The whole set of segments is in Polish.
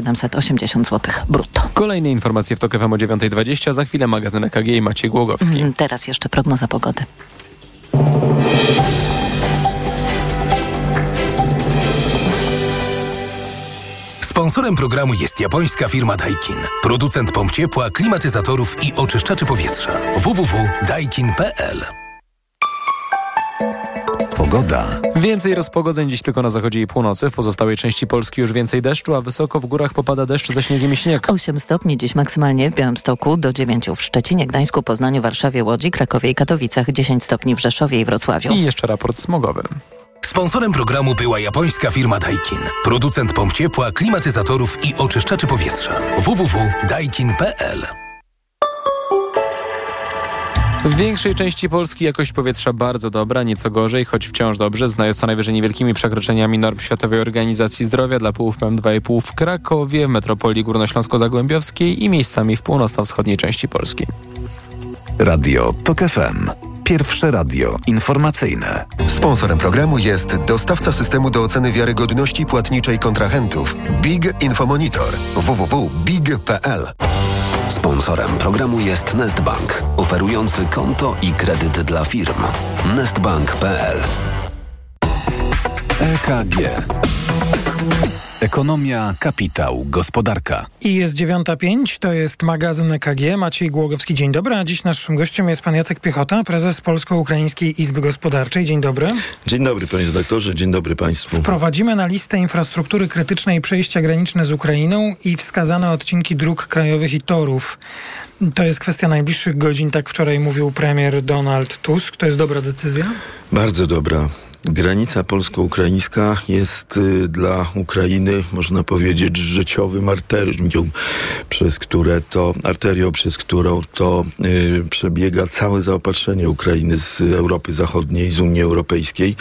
1780 zł brutto. Kolejne informacje w TOK FM o 9.20, za chwilę magazyn EKG i Maciej Głogowski. Mm, teraz jeszcze prognoza pogody. Sponsorem programu jest japońska firma Daikin. Producent pomp ciepła, klimatyzatorów i oczyszczaczy powietrza. www.daikin.pl Pogoda. Więcej rozpogodzeń dziś tylko na zachodzie i północy. W pozostałej części Polski już więcej deszczu, a wysoko w górach popada deszcz ze śniegiem i śnieg. 8 stopni dziś maksymalnie w Białymstoku, do 9 w Szczecinie, Gdańsku, Poznaniu, Warszawie, Łodzi, Krakowie i Katowicach, 10 stopni w Rzeszowie i Wrocławiu. I jeszcze raport smogowy. Sponsorem programu była japońska firma Daikin. Producent pomp ciepła, klimatyzatorów i oczyszczaczy powietrza. www.daikin.pl W większej części Polski jakość powietrza bardzo dobra, nieco gorzej, choć wciąż dobrze, znają co najwyżej niewielkimi przekroczeniami norm Światowej Organizacji Zdrowia dla połów PM2,5 w Krakowie, w metropolii górnośląsko-zagłębiowskiej i miejscami w północno-wschodniej części Polski. Radio TOK FM. Pierwsze radio informacyjne. Sponsorem programu jest dostawca systemu do oceny wiarygodności płatniczej kontrahentów Big Infomonitor www.big.pl. Sponsorem programu jest Nestbank, oferujący konto i kredyt dla firm. Nestbank.pl EKG. Ekonomia, kapitał, gospodarka. I jest 9.05, to jest magazyn EKG. Maciej Głogowski, dzień dobry. A dziś naszym gościem jest pan Jacek Piechota, prezes Polsko-Ukraińskiej Izby Gospodarczej. Dzień dobry. Dzień dobry panie redaktorze, dzień dobry państwu. Wprowadzimy na listę infrastruktury krytycznej przejścia graniczne z Ukrainą i wskazane odcinki dróg krajowych i torów. To jest kwestia najbliższych godzin, tak wczoraj mówił premier Donald Tusk. To jest dobra decyzja? Bardzo dobra. Granica polsko-ukraińska jest y, dla Ukrainy, można powiedzieć, życiowym arterium, przez które to, arterią, przez którą to y, przebiega całe zaopatrzenie Ukrainy z Europy Zachodniej, z Unii Europejskiej,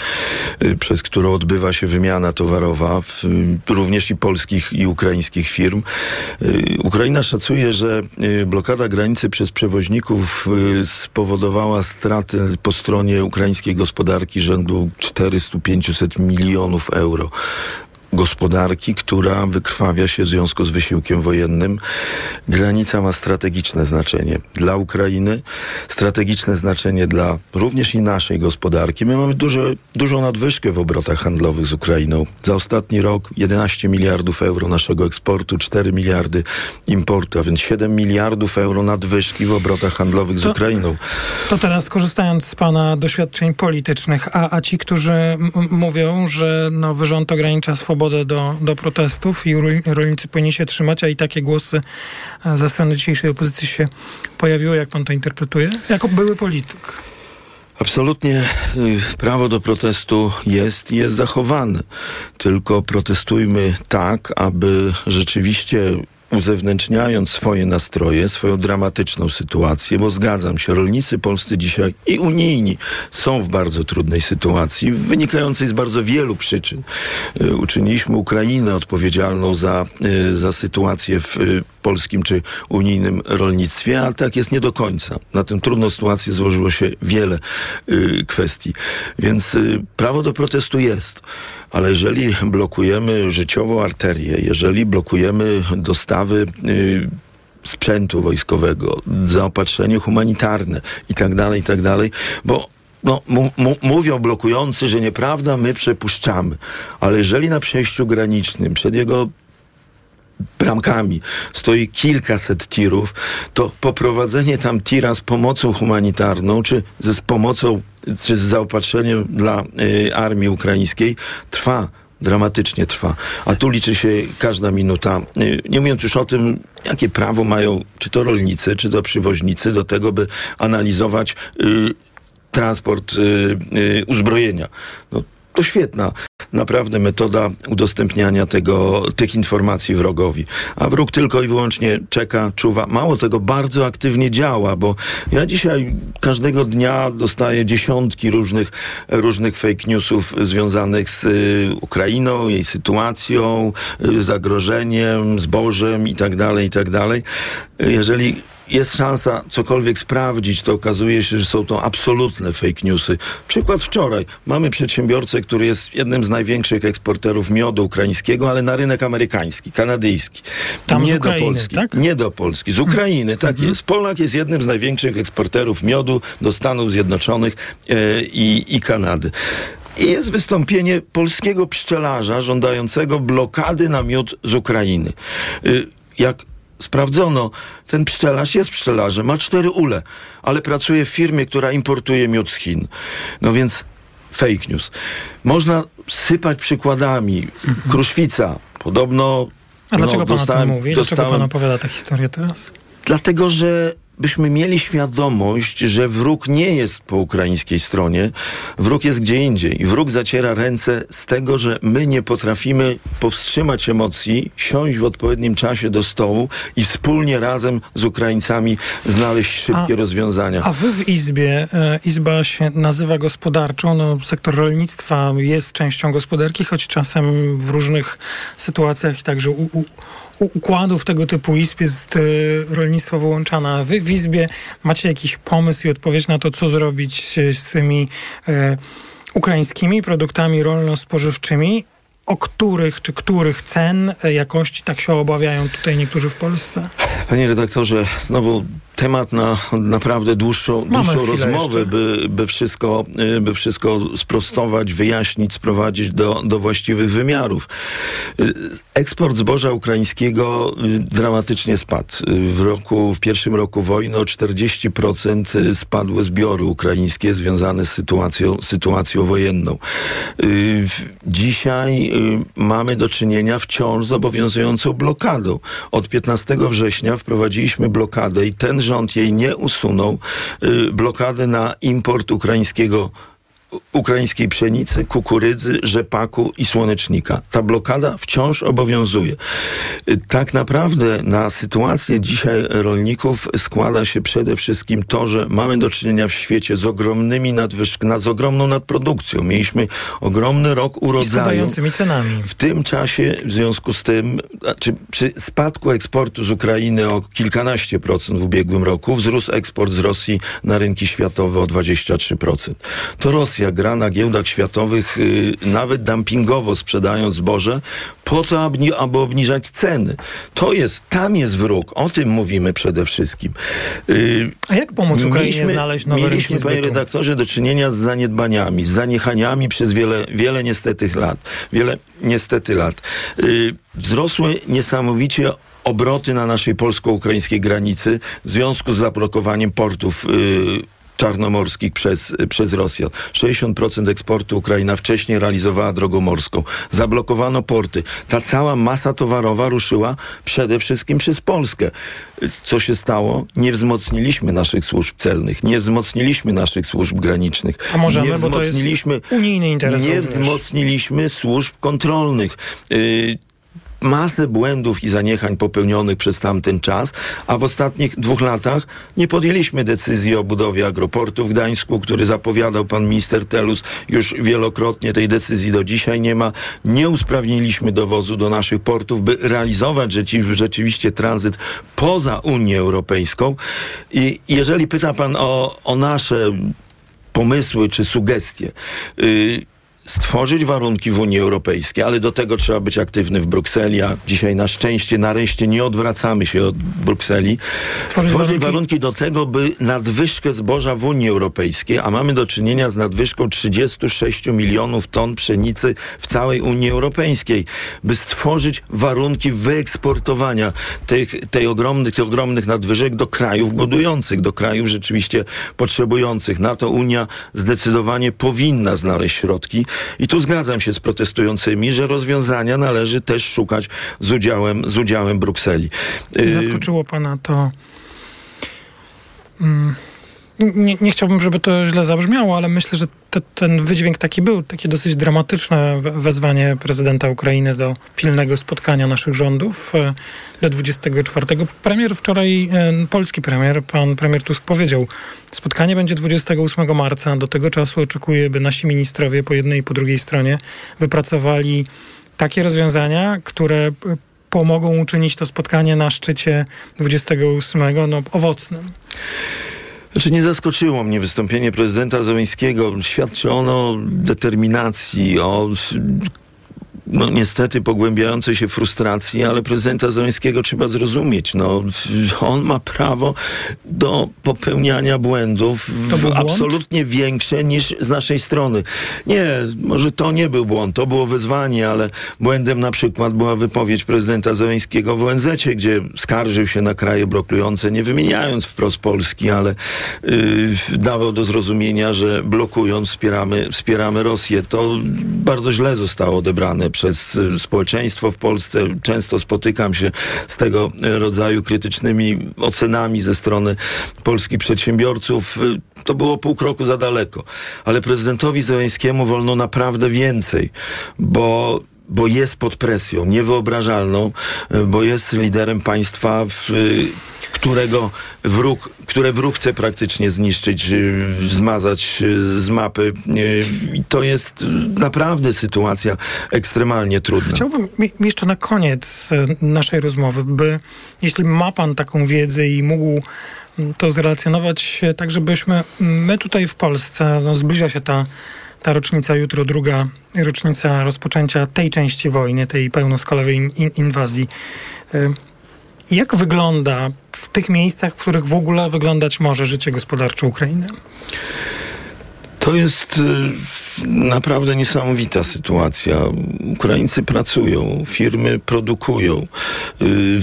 y, przez którą odbywa się wymiana towarowa, w, również i polskich i ukraińskich firm. Ukraina szacuje, że blokada granicy przez przewoźników spowodowała straty po stronie ukraińskiej gospodarki rzędu 400-500 milionów euro gospodarki, która wykrwawia się w związku z wysiłkiem wojennym. Granica ma strategiczne znaczenie dla Ukrainy, strategiczne znaczenie dla również i naszej gospodarki. My mamy duże, dużą nadwyżkę w obrotach handlowych z Ukrainą. Za ostatni rok 11 miliardów euro naszego eksportu, 4 miliardy importu, a więc 7 miliardów euro nadwyżki w obrotach handlowych z To- Ukrainą. To teraz korzystając z pana doświadczeń politycznych, a, a ci, którzy mówią, że no, rząd ogranicza swobodę do, do protestów i rol- rolnicy powinni się trzymać, a i takie głosy e, ze strony dzisiejszej opozycji się pojawiły, jak pan to interpretuje? Jako były polityk. Absolutnie y, prawo do protestu jest i jest zachowane. Tylko protestujmy tak, aby rzeczywiście uzewnętrzniając swoje nastroje, swoją dramatyczną sytuację, bo zgadzam się, rolnicy polscy dzisiaj i unijni są w bardzo trudnej sytuacji, wynikającej z bardzo wielu przyczyn. Y, Uczyniliśmy Ukrainę odpowiedzialną za, y, za sytuację w y, polskim czy unijnym rolnictwie, a tak jest nie do końca. Na tę trudną sytuację złożyło się wiele y, kwestii. Więc y, prawo do protestu jest, ale jeżeli blokujemy życiową arterię, jeżeli blokujemy dostawy y, sprzętu wojskowego, zaopatrzenie humanitarne i tak dalej, i tak dalej, bo no, mówią blokujący, że nieprawda, my przepuszczamy. Ale jeżeli na przejściu granicznym, przed jego bramkami stoi kilkaset tirów, to poprowadzenie tam tira z pomocą humanitarną, czy z pomocą, czy z zaopatrzeniem dla y, armii ukraińskiej trwa dramatycznie trwa. A tu liczy się każda minuta. Y, Nie mówiąc już o tym, jakie prawo mają czy to rolnicy, czy to przywoźnicy do tego, by analizować y, transport y, y, uzbrojenia. No, to świetna naprawdę metoda udostępniania tego, tych informacji wrogowi. A wróg tylko i wyłącznie czeka, czuwa. Mało tego, bardzo aktywnie działa, bo ja dzisiaj każdego dnia dostaję dziesiątki różnych, różnych fake newsów związanych z y, Ukrainą, jej sytuacją, y, zagrożeniem, zbożem i tak dalej, i tak. Jeżeli jest szansa cokolwiek sprawdzić, to okazuje się, że są to absolutne fake newsy. Przykład wczoraj. Mamy przedsiębiorcę, który jest jednym z największych eksporterów miodu ukraińskiego, ale na rynek amerykański, kanadyjski. Tam nie Ukrainy, do Polski. tak? Nie do Polski. Z Ukrainy, tak jest. Polak jest jednym z największych eksporterów miodu do Stanów Zjednoczonych e, i, i Kanady. I jest wystąpienie polskiego pszczelarza żądającego blokady na miód z Ukrainy. Y, Jak sprawdzono, ten pszczelarz jest pszczelarzem, ma cztery ule, ale pracuje w firmie, która importuje miód z Chin. No więc fake news. Można sypać przykładami. Kruszwica, podobno... A dlaczego no, pan o dostałem- tym mówi? Dlaczego dostałem- pan opowiada tę historię teraz? Dlatego, że byśmy mieli świadomość, że wróg nie jest po ukraińskiej stronie, wróg jest gdzie indziej. Wróg zaciera ręce z tego, że my nie potrafimy powstrzymać emocji, siąść w odpowiednim czasie do stołu i wspólnie razem z Ukraińcami znaleźć szybkie A- rozwiązania. A wy w Izbie, e, Izba się nazywa gospodarczą, no, sektor rolnictwa jest częścią gospodarki, choć czasem w różnych sytuacjach i także u, u układów tego typu izb jest e, rolnictwo wyłączane. Wy w Izbie macie jakiś pomysł i odpowiedź na to, co zrobić e, z tymi e, ukraińskimi produktami rolno-spożywczymi, o których czy których cen, e, jakości tak się obawiają tutaj niektórzy w Polsce? Panie redaktorze, znowu temat na naprawdę dłuższą, Mamy dłuższą rozmowę, jeszcze. by, by, wszystko, y, by wszystko sprostować, wyjaśnić, sprowadzić do, do właściwych wymiarów. Y, Eksport zboża ukraińskiego dramatycznie spadł. W roku, w pierwszym roku wojny o 40% spadły zbiory ukraińskie związane z sytuacją, sytuacją wojenną. Dzisiaj mamy do czynienia wciąż z obowiązującą blokadą. Od 15 września wprowadziliśmy blokadę i ten rząd jej nie usunął. Y, Blokadę na import ukraińskiego ukraińskiej pszenicy, kukurydzy, rzepaku i słonecznika. Ta blokada wciąż obowiązuje. Tak naprawdę na sytuację dzisiaj rolników składa się przede wszystkim to, że mamy do czynienia w świecie z ogromnymi nadwyżkami, z ogromną nadprodukcją. Mieliśmy ogromny rok I urodzaju. spadającymi cenami. W tym czasie, w związku z tym, znaczy przy spadku eksportu z Ukrainy o kilkanaście procent w ubiegłym roku, wzrósł eksport z Rosji na rynki światowe o 23%. To Rosja gra na giełdach światowych, y, nawet dumpingowo sprzedając zboże, po to, aby, obniżać ceny. To jest, tam jest wróg. O tym mówimy przede wszystkim. Y, A jak pomóc Ukrainie Mieliśmy- znaleźć nowe Mieliśmy, panie redaktorze, do czynienia z zaniedbaniami, z zaniechaniami przez wiele, wiele niestety lat. Wiele niestety lat. Yy, wzrosły niesamowicie obroty na naszej polsko-ukraińskiej granicy w związku z zablokowaniem portów yy, czarnomorskich przez, przez Rosjan. 60% eksportu Ukraina wcześniej realizowała drogą morską. Zablokowano porty. Ta cała masa towarowa ruszyła przede wszystkim przez Polskę. Co się stało? Nie wzmocniliśmy naszych służb celnych, nie wzmocniliśmy naszych służb granicznych. A możemy, nie bo to jest wzmocniliśmy, unijny interes Nie również. wzmocniliśmy służb kontrolnych. Yy, masę błędów i zaniechań popełnionych przez tamten czas, a w ostatnich dwóch latach nie podjęliśmy decyzji o budowie agroportu w Gdańsku, który zapowiadał pan minister Telus już wielokrotnie. Tej decyzji do dzisiaj nie ma. Nie usprawniliśmy dowozu do naszych portów, by realizować rzeczywiście tranzyt poza Unię Europejską. I jeżeli pyta pan o, o nasze pomysły czy sugestie. Yy, stworzyć warunki w Unii Europejskiej, ale do tego trzeba być aktywny w Brukseli, a dzisiaj na szczęście, nareszcie nie odwracamy się od Brukseli. Stworzyć Stworzyć, warunki- warunki... do tego, by nadwyżkę zboża w Unii Europejskiej, a mamy do czynienia z nadwyżką 36 milionów ton pszenicy w całej Unii Europejskiej, by stworzyć warunki wyeksportowania tych, tej ogromnych, tych ogromnych nadwyżek do krajów głodujących, do krajów rzeczywiście potrzebujących. Na to Unia zdecydowanie powinna znaleźć środki. I tu zgadzam się z protestującymi, że rozwiązania należy też szukać z udziałem, z udziałem Brukseli. Y, Zaskoczyło pana to. Mm, Nie, nie chciałbym, żeby to źle zabrzmiało, ale myślę, że te, ten wydźwięk taki był, takie dosyć dramatyczne we- wezwanie prezydenta Ukrainy do pilnego spotkania naszych rządów e, do 24. Premier wczoraj, e, polski premier, pan premier Tusk powiedział, spotkanie będzie 28 marca, do tego czasu oczekuję, by nasi ministrowie po jednej i po drugiej stronie wypracowali takie rozwiązania, które e, pomogą uczynić to spotkanie na szczycie 28 no, owocnym. Znaczy nie zaskoczyło mnie wystąpienie prezydenta Zeleńskiego. Świadczy ono o determinacji, o no niestety pogłębiającej się frustracji, ale prezydenta Zeleńskiego trzeba zrozumieć. No, on ma prawo do popełniania błędów absolutnie większe niż z naszej strony. Nie, może to nie był błąd, to było wyzwanie, ale błędem na przykład była wypowiedź prezydenta Zeleńskiego w ONZ, gdzie skarżył się na kraje blokujące, nie wymieniając wprost Polski, ale yy, dawał do zrozumienia, że blokując wspieramy, wspieramy Rosję. To bardzo źle zostało odebrane przez y, społeczeństwo w Polsce. Często spotykam się z tego rodzaju krytycznymi ocenami ze strony polskich przedsiębiorców. Y, to było pół kroku za daleko. Ale prezydentowi Zeleńskiemu wolno naprawdę więcej, bo bo jest pod presją niewyobrażalną, y, bo jest liderem państwa w którego wróg, które wróg chce praktycznie zniszczyć, y, zmazać y, z mapy. Y, to jest naprawdę sytuacja ekstremalnie trudna. Chciałbym jeszcze na koniec naszej rozmowy, by jeśli ma pan taką wiedzę i mógł mm, to zrelacjonować tak, żebyśmy mm, my tutaj w Polsce, no zbliża się ta ta rocznica jutro, druga rocznica rozpoczęcia tej części wojny, tej pełnoskalowej in, inwazji. Jak wygląda w tych miejscach, w których w ogóle wyglądać może życie gospodarcze Ukrainy? To jest y, naprawdę niesamowita sytuacja. Ukraińcy pracują, firmy produkują. Y,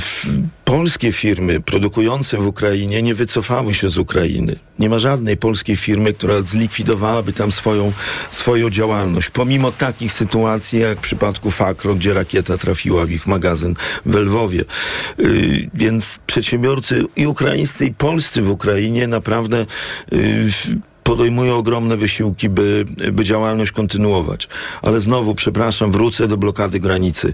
polskie firmy produkujące w Ukrainie nie wycofały się z Ukrainy. Nie ma żadnej polskiej firmy, która zlikwidowałaby tam swoją, swoją działalność. Pomimo takich sytuacji, jak w przypadku Fakro, gdzie rakieta trafiła w ich magazyn w Lwowie. Y, więc przedsiębiorcy i ukraińscy, i polscy w Ukrainie naprawdę podejmują ogromne wysiłki, by, by działalność kontynuować. Ale znowu, przepraszam, wrócę do blokady granicy.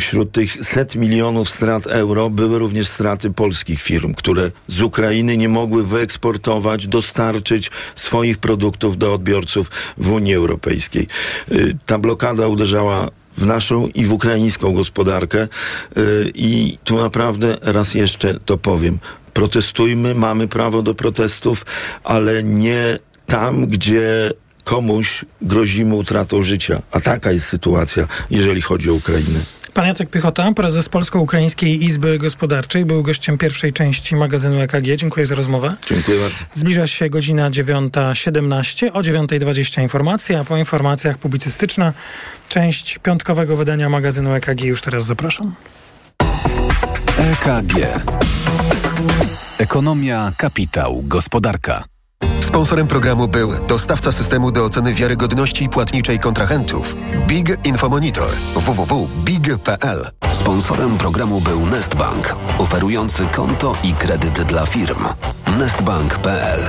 Wśród tych set milionów strat euro były również straty polskich firm, które z Ukrainy nie mogły wyeksportować, dostarczyć swoich produktów do odbiorców w Unii Europejskiej. Ta blokada uderzała w naszą i w ukraińską gospodarkę y, i tu naprawdę raz jeszcze to powiem protestujmy, mamy prawo do protestów, ale nie tam, gdzie komuś grozimy utratą życia. A taka jest sytuacja, jeżeli chodzi o Ukrainę. Pan Jacek Piechota, prezes Polsko-Ukraińskiej Izby Gospodarczej, był gościem pierwszej części magazynu EKG. Dziękuję za rozmowę. Dziękuję bardzo. Zbliża się godzina 9.17, o 9.20 informacja, a po informacjach publicystyczna część piątkowego wydania magazynu EKG. Już teraz zapraszam. EKG. Ekonomia, kapitał, gospodarka. Sponsorem programu był dostawca systemu do oceny wiarygodności płatniczej kontrahentów Big Infomonitor www.big.pl. Sponsorem programu był Nestbank, oferujący konto i kredyt dla firm. nestbank.pl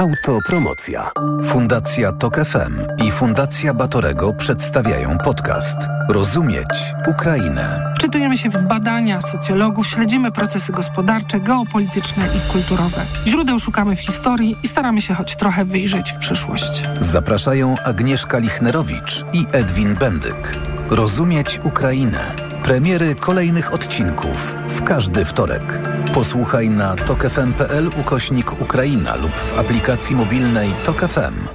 Autopromocja. Fundacja Tok FM i Fundacja Batorego przedstawiają podcast Rozumieć Ukrainę. Wczytujemy się w badania socjologów, śledzimy procesy gospodarcze, geopolityczne i kulturowe. Źródeł szukamy w historii i staramy się choć trochę wyjrzeć w przyszłość. Zapraszają Agnieszka Lichnerowicz i Edwin Bendyk. Rozumieć Ukrainę. Premiery kolejnych odcinków w każdy wtorek. Posłuchaj na tokefm.pl ukośnik Ukraina lub w aplikacji mobilnej Tok FM.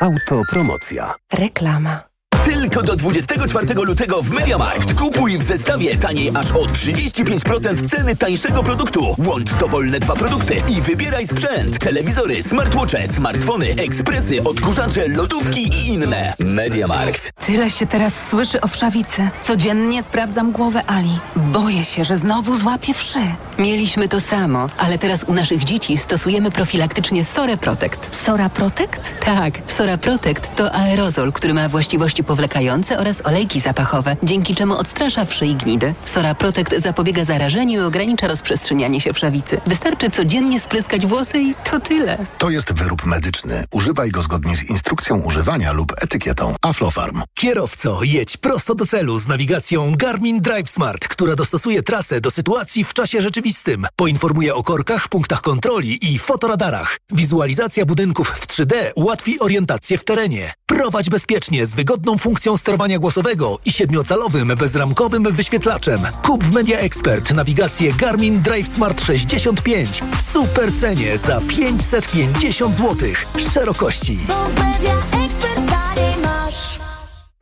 Autopromocja. Reklama. Tylko do 24 lutego w MediaMarkt kupuj w zestawie taniej aż o 35% ceny tańszego produktu. Łącz dowolne dwa produkty i wybieraj sprzęt. Telewizory, smartwatche, smartfony, ekspresy, odkurzacze, lodówki i inne. MediaMarkt. Tyle się teraz słyszy o wszawicy. Codziennie sprawdzam głowę Ali. Boję się, że znowu złapie wszy. Mieliśmy to samo, ale teraz u naszych dzieci stosujemy profilaktycznie Sora Protect. Sora Protect? Tak, Sora Protect to aerozol, który ma właściwości powlekające oraz olejki zapachowe, dzięki czemu odstrasza wszy i gnidy. Sora Protect zapobiega zarażeniu i ogranicza rozprzestrzenianie się wszawicy. Wystarczy codziennie spryskać włosy i to tyle. To jest wyrób medyczny. Używaj go zgodnie z instrukcją używania lub etykietą Aflofarm. Kierowco, jedź prosto do celu z nawigacją Garmin Drive Smart, która dostosuje trasę do sytuacji w czasie rzeczywistym. Poinformuje o korkach, punktach kontroli i fotoradarach. Wizualizacja budynków w 3D ułatwi orientację w terenie. Prowadź bezpiecznie z wygodną funkcją sterowania głosowego i siedmiocalowym bezramkowym wyświetlaczem. Kup w Media Expert nawigację Garmin Drive Smart 65 w super cenie za 550 zł. Szerokości.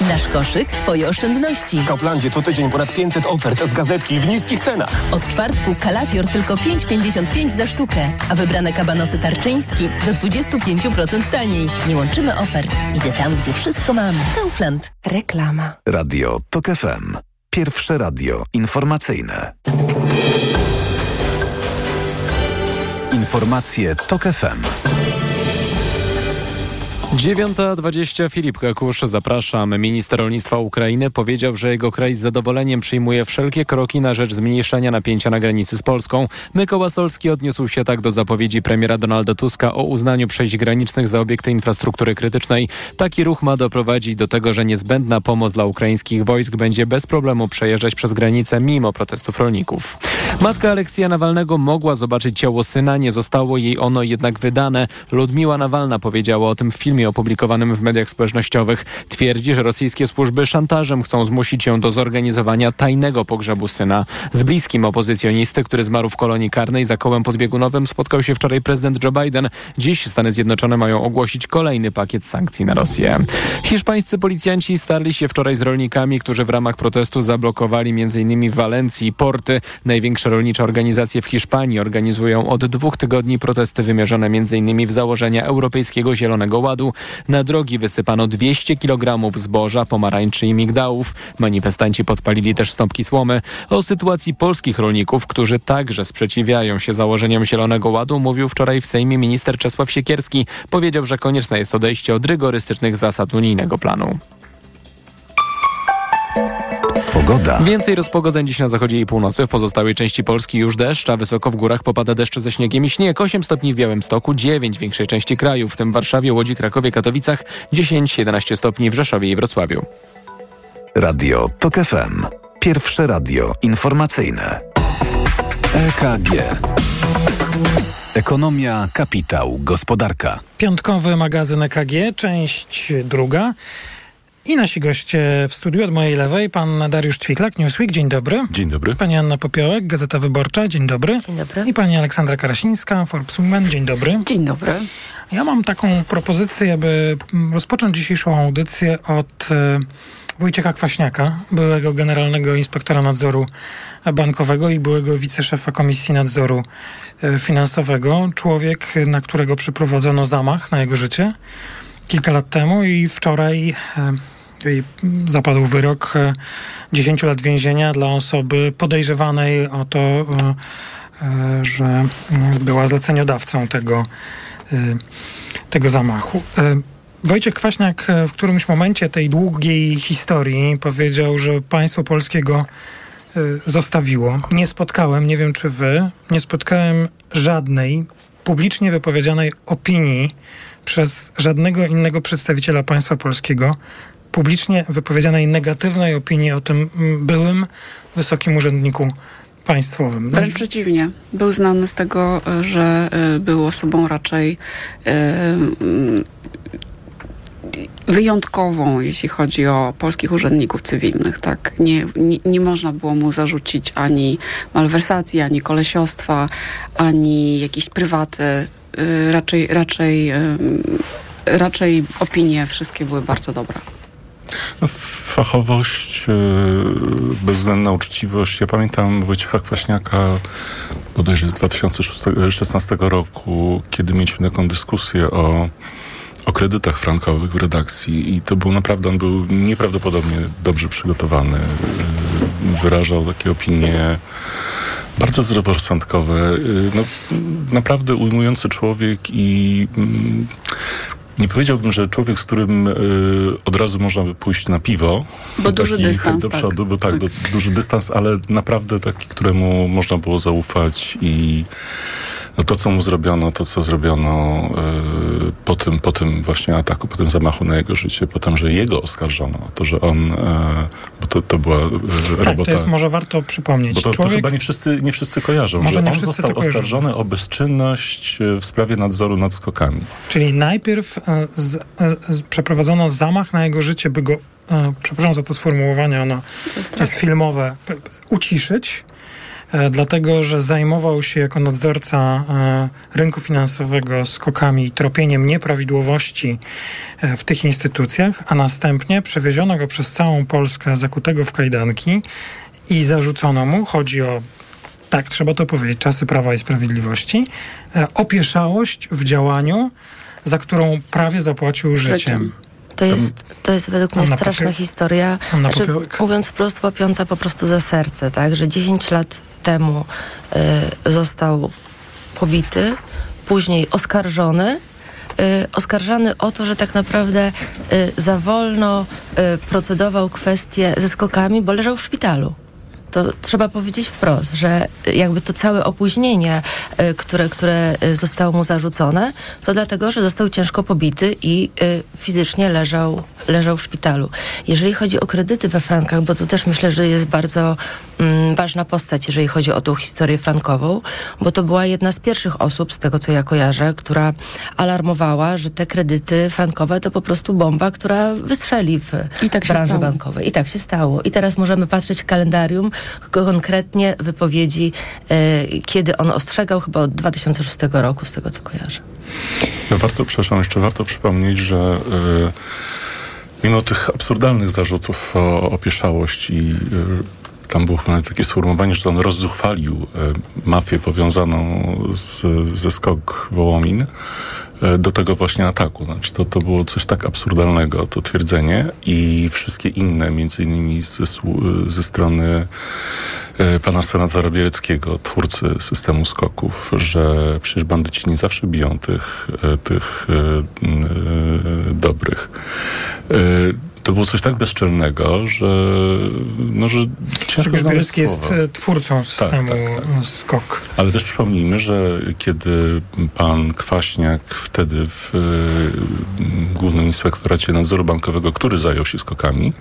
Nasz koszyk, Twoje oszczędności. W Kauflandzie co tydzień ponad 500 ofert z gazetki w niskich cenach. Od czwartku kalafior tylko 5,55 za sztukę, a wybrane kabanosy tarczyński do 25% taniej. Nie łączymy ofert. Idę tam, gdzie wszystko mamy. Kaufland. Reklama. Radio TOK FM. Pierwsze radio informacyjne. Informacje TOK FM. 9.20 Filip Kakusz, zapraszam. Minister rolnictwa Ukrainy powiedział, że jego kraj z zadowoleniem przyjmuje wszelkie kroki na rzecz zmniejszenia napięcia na granicy z Polską. Mykoła Solski odniósł się tak do zapowiedzi premiera Donalda Tuska o uznaniu przejść granicznych za obiekty infrastruktury krytycznej. Taki ruch ma doprowadzić do tego, że niezbędna pomoc dla ukraińskich wojsk będzie bez problemu przejeżdżać przez granicę mimo protestów rolników. Matka Aleksja Nawalnego mogła zobaczyć ciało syna, nie zostało jej ono jednak wydane. Ludmiła Nawalna powiedziała o tym w filmie opublikowanym w mediach społecznościowych. Twierdzi, że rosyjskie służby szantażem chcą zmusić ją do zorganizowania tajnego pogrzebu syna. Z bliskim opozycjonisty, który zmarł w kolonii karnej za kołem podbiegunowym spotkał się wczoraj prezydent Joe Biden. Dziś Stany Zjednoczone mają ogłosić kolejny pakiet sankcji na Rosję. Hiszpańscy policjanci starli się wczoraj z rolnikami, którzy w ramach protestu zablokowali m.in. w Walencji porty. Największe rolnicze organizacje w Hiszpanii organizują od dwóch tygodni protesty wymierzone m.in. w założenia Europejskiego Zielonego Ładu. Na drogi wysypano 200 kg zboża, pomarańczy i migdałów. Manifestanci podpalili też stąpki słomy. O sytuacji polskich rolników, którzy także sprzeciwiają się założeniom Zielonego Ładu, mówił wczoraj w Sejmie minister Czesław Siekierski. Powiedział, że konieczne jest odejście od rygorystycznych zasad unijnego planu. Pogoda. Więcej rozpogodzeń dziś na zachodzie i północy. W pozostałej części Polski już deszcz, a wysoko w górach popada deszcz ze śniegiem i śnieg. 8 stopni w Białymstoku, 9 w większej części kraju, w tym Warszawie, Łodzi, Krakowie, Katowicach, 10-11 stopni w Rzeszowie i Wrocławiu. Radio TOK FM. Pierwsze radio informacyjne. EKG. Ekonomia, kapitał, gospodarka. Piątkowy magazyn EKG, część druga. I nasi goście w studiu od mojej lewej, pan Dariusz Ćwiklak, Newsweek, dzień dobry. Dzień dobry. Pani Anna Popiołek, Gazeta Wyborcza, dzień dobry. Dzień dobry. I pani Aleksandra Karasińska, Forbes Women, dzień dobry. Dzień dobry. Ja mam taką propozycję, aby rozpocząć dzisiejszą audycję od e, Wojciecha Kwaśniaka, byłego generalnego inspektora nadzoru bankowego i byłego wiceszefa Komisji Nadzoru e, Finansowego. Człowiek, na którego przeprowadzono zamach na jego życie kilka lat temu i wczoraj e, zapadł wyrok 10 lat więzienia dla osoby podejrzewanej o to, e, e, że była zleceniodawcą tego, tego zamachu. Wojciech Kwaśniak w którymś momencie tej długiej historii powiedział, że państwo polskiego zostawiło. Nie spotkałem, nie wiem czy wy, nie spotkałem żadnej publicznie wypowiedzianej opinii przez żadnego innego przedstawiciela państwa polskiego publicznie wypowiedzianej negatywnej opinii o tym byłym wysokim urzędniku państwowym. Wręcz no. przeciwnie. Był znany z tego, że e, był osobą raczej e, wyjątkową, jeśli chodzi o polskich urzędników cywilnych. Tak? Nie, nie, nie, można było mu zarzucić ani malwersacji, ani kolesiostwa, ani jakiejś prywaty. Raczej, raczej, raczej opinie wszystkie były bardzo dobre. Fachowość, y, bezwzględna uczciwość. Ja pamiętam Wojciecha Kwaśniaka bodajże z 2016 roku, kiedy mieliśmy taką dyskusję o, o kredytach frankowych w redakcji i to był naprawdę, on był nieprawdopodobnie dobrze przygotowany. Wyrażał takie opinie bardzo zdroworozsądkowe. No, naprawdę ujmujący człowiek i nie powiedziałbym, że człowiek, z którym y, od razu można by pójść na piwo. Bo duży dystans. Do przodu, tak. bo tak, tak. Do, duży dystans, ale naprawdę taki, któremu można było zaufać i no to, co mu zrobiono, to, co zrobiono y, po, tym, po tym właśnie ataku, po tym zamachu na jego życie, po tym, że jego oskarżono, to, że on, y, bo to, to była y, robota... Tak, to jest może warto przypomnieć. Bo to, Człowiek... to chyba nie wszyscy, nie wszyscy kojarzą, może że on został oskarżony o bezczynność w sprawie nadzoru nad skokami. Czyli najpierw z, z, przeprowadzono zamach na jego życie, by go przepraszam za to sformułowanie, ono jest, jest filmowe, uciszyć, E, dlatego że zajmował się jako nadzorca e, rynku finansowego skokami i tropieniem nieprawidłowości e, w tych instytucjach, a następnie przewieziono go przez całą Polskę zakutego w kajdanki i zarzucono mu, chodzi o tak trzeba to powiedzieć, czasy Prawa i Sprawiedliwości, opieszałość w działaniu, za którą prawie zapłacił życiem. To jest, to jest według mnie straszna historia. Znaczy, mówiąc wprost, łapiąca po prostu za serce, tak? Że 10 lat temu y, został pobity, później oskarżony, y, oskarżany o to, że tak naprawdę y, za wolno y, procedował kwestie ze skokami, bo leżał w szpitalu to trzeba powiedzieć wprost, że jakby to całe opóźnienie, y, które, które y, zostało mu zarzucone, to dlatego, że został ciężko pobity i y, fizycznie leżał, leżał w szpitalu. Jeżeli chodzi o kredyty we frankach, bo to też myślę, że jest bardzo mm, ważna postać, jeżeli chodzi o tą historię frankową, bo to była jedna z pierwszych osób, z tego co ja kojarzę, która alarmowała, że te kredyty frankowe to po prostu bomba, która wystrzeli w tak branży bankowej. I tak się stało. I teraz możemy patrzeć w kalendarium, konkretnie wypowiedzi, e, kiedy on ostrzegał, chyba od 2006 roku, z tego co kojarzę. No warto, przepraszam, jeszcze warto przypomnieć, że e, mimo tych absurdalnych zarzutów o opieszałość i e, tam było nawet takie sformułowanie, że on rozzuchwalił mafię powiązaną z, ze skok Wołomin, E, do tego właśnie ataku. Znaczy to, to było coś tak absurdalnego, to twierdzenie i wszystkie inne, między innymi ze, ze strony e, pana senatora Biereckiego, twórcy systemu skoków, że przecież bandyci nie zawsze biją tych, e, tych dobrych to było coś tak bezczelnego, że, no, że ciężko znaleźć jest e, twórcą systemu tak, tak, tak. SKOK. Ale też przypomnijmy, że kiedy pan Kwaśniak wtedy w y, Głównym Inspektoracie Nadzoru Bankowego, który zajął się skokami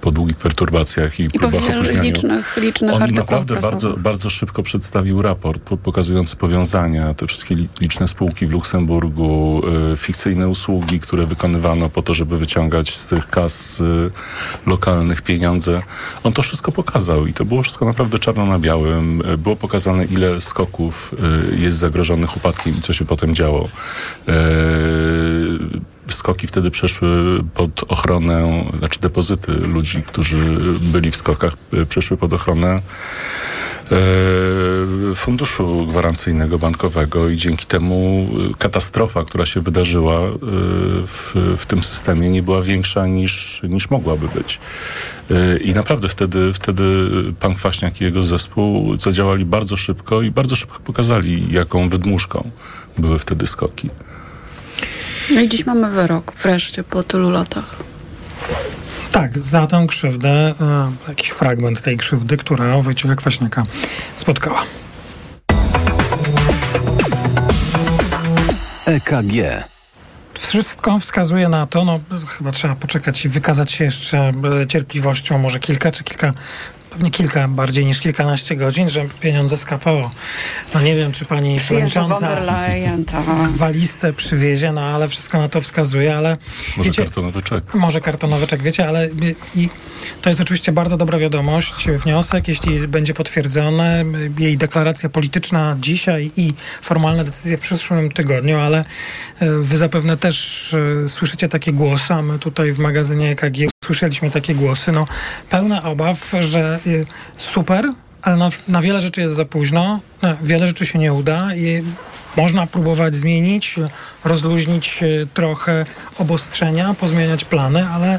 po długich perturbacjach i, I próbach opóźniania, licznych, licznych on naprawdę bardzo, bardzo szybko przedstawił raport po, pokazujący powiązania, te wszystkie liczne spółki w Luksemburgu, y, fikcyjne usługi, które wykonywano po to, żeby wyciągać z tych kas z y, lokalnych pieniądze. On to wszystko pokazał i to było wszystko naprawdę czarno na białym. Y, było pokazane, ile skoków y, jest zagrożonych upadkiem i co się potem działo. Skoki wtedy przeszły pod ochronę, znaczy depozyty ludzi, którzy byli w skokach, przeszły pod ochronę E, funduszu Gwarancyjnego Bankowego i dzięki temu e, katastrofa, która się wydarzyła e, w, w tym systemie nie była większa niż, niż mogłaby być. I naprawdę wtedy, wtedy pan Kwaśniak i jego zespół zadziałali bardzo szybko i bardzo szybko pokazali, jaką wydmuszką były wtedy skoki. No i dziś mamy wyrok, wreszcie, po tylu latach. Tak, za tę krzywdę, e, jakiś fragment tej krzywdy, która Wojciecha Kwaśniaka spotkała. EKG. Wszystko wskazuje na to, no chyba trzeba poczekać i wykazać się jeszcze e, cierpliwością, może kilka czy kilka pewnie kilka, bardziej niż kilkanaście godzin, że pieniądze z KPO. No nie wiem, czy pani przewodnicząca w walizce przywiezie, no ale wszystko na to wskazuje, ale... Może wiecie, kartonowy czek. Może kartonowy czek, wiecie, ale i, to jest oczywiście bardzo dobra wiadomość, wniosek, jeśli będzie potwierdzone, jej deklaracja polityczna dzisiaj i formalne decyzje w przyszłym tygodniu, ale e, wy zapewne też e, słyszycie takie głosy, a my tutaj w magazynie EKG słyszeliśmy takie głosy, no pełne obaw, że y, super, ale na, na, wiele rzeczy jest za późno, wiele rzeczy się nie uda i można próbować zmienić, rozluźnić y, trochę obostrzenia, pozmieniać plany, ale e,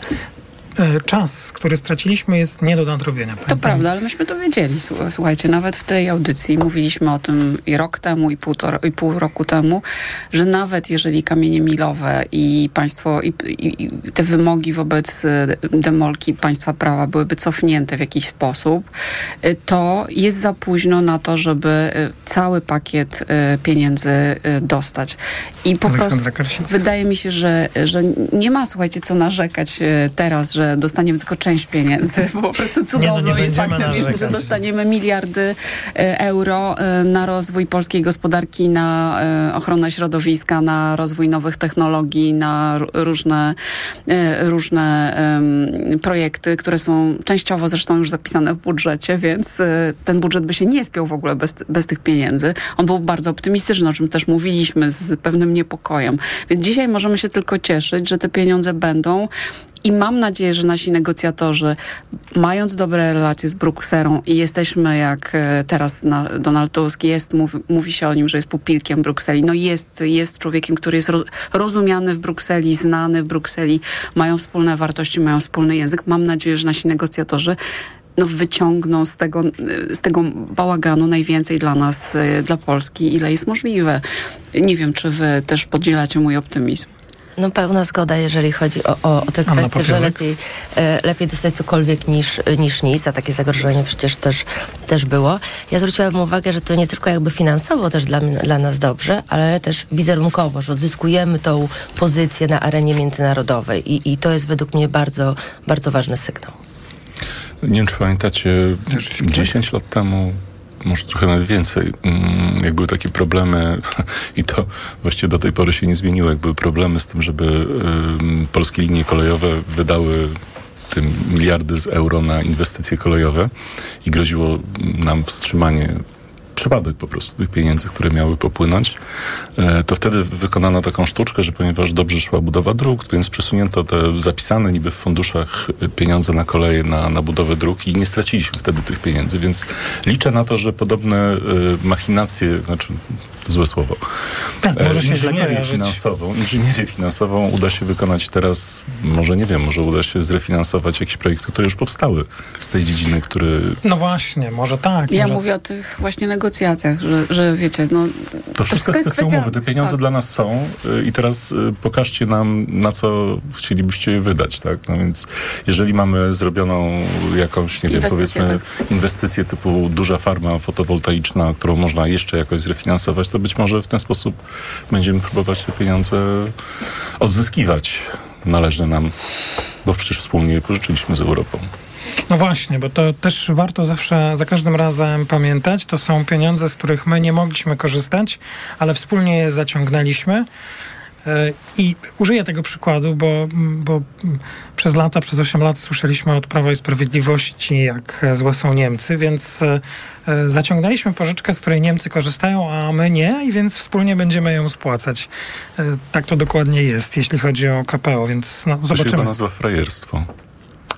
czas, który straciliśmy jest nie do nadrobienia. To prawda, ale myśmy to wiedzieli. Słuchajcie, nawet w tej audycji mówiliśmy o tym i rok temu, i, półtora, i pół roku temu, że nawet jeżeli kamienie milowe i państwo, i, i, i te wymogi wobec e, demolki państwa prawa byłyby cofnięte w jakiś sposób, e, to jest za późno na to, żeby cały pakiet pieniędzy dostać. I po prostu wydaje mi się, że, że nie ma, słuchajcie, co narzekać teraz, że dostaniemy tylko część pieniędzy. Bo po prostu cudowną no jest faktem jest, że dostaniemy miliardy e, euro e, na rozwój polskiej gospodarki, na e, ochronę środowiska, na rozwój nowych technologii, na różne, różne projekty, które są częściowo zresztą już zapisane w budżecie, więc ten budżet by się nie spiął w ogóle bez, bez tych pieniędzy. On był bardzo optymistyczny, o czym też mówiliśmy z pewnym niepokojem. Więc dzisiaj możemy się tylko cieszyć, że te pieniądze będą i mam nadzieję, że nasi negocjatorzy, mając dobre relacje z Brukselą i jesteśmy, jak e, teraz Donald Tusk jest, mówi, mówi się o nim, że jest pupilkiem Brukseli. No jest, jest człowiekiem, który jest rozumiany w Brukseli, znany w Brukseli, mają wspólne wartości, mają wspólny język. Mam nadzieję, że nasi negocjatorzy no, wyciągną z tego, z tego bałaganu najwięcej dla nas, e, dla Polski, ile jest możliwe. Nie wiem, czy wy też podzielacie mój optymizm. No pełna zgoda, jeżeli chodzi o, o, o te kwestie, że lepiej, e, lepiej dostać cokolwiek niż, niż nic, a takie zagrożenie przecież też, też było. Ja zwróciłam uwagę, że to nie tylko jakby finansowo też dla, dla nas dobrze, ale też wizerunkowo, że odzyskujemy tą pozycję na arenie międzynarodowej i, i to jest według mnie bardzo, bardzo ważny sygnał. Nie wiem, czy pamiętacie, 10 lat temu może trochę nawet więcej, mm, jak były takie problemy i to właściwie do tej pory się nie zmieniło, jak były problemy z tym, żeby polskie linie kolejowe wydały tym miliardy z euro na inwestycje kolejowe i groziło nam wstrzymanie przepadek po prostu tych pieniędzy, które miały popłynąć, e, to wtedy wykonano taką sztuczkę, że ponieważ dobrze szła budowa dróg, więc przesunięto te zapisane niby w funduszach pieniądze na koleje, na, na budowę dróg i nie straciliśmy wtedy tych pieniędzy, więc liczę na to, że podobne e, machinacje, znaczy złe słowo, tak, może e, inżynierię finansową, inżynierię finansową uda się wykonać teraz, może nie wiem, może uda się zrefinansować jakieś projekty, które już powstały z tej dziedziny, który... No właśnie, może tak. Ja może... mówię o tych właśnie negocjacjach negocjacjach, że, że wiecie, no... To wszystko jest kwestia umowy. Te pieniądze tak. dla nas są y, i teraz y, pokażcie nam, na co chcielibyście je wydać, tak? No więc jeżeli mamy zrobioną jakąś, nie wiem, powiedzmy tak. inwestycję typu duża farma fotowoltaiczna, którą można jeszcze jakoś zrefinansować, to być może w ten sposób będziemy próbować te pieniądze odzyskiwać należne nam, bo przecież wspólnie je pożyczyliśmy z Europą. No właśnie, bo to też warto zawsze, za każdym razem pamiętać. To są pieniądze, z których my nie mogliśmy korzystać, ale wspólnie je zaciągnęliśmy. E, I użyję tego przykładu, bo, bo przez lata, przez 8 lat słyszeliśmy od Prawa i Sprawiedliwości, jak złe są Niemcy, więc e, zaciągnęliśmy pożyczkę, z której Niemcy korzystają, a my nie, i więc wspólnie będziemy ją spłacać. E, tak to dokładnie jest, jeśli chodzi o KPO, więc no, zobaczymy. To się nazywa frajerstwo.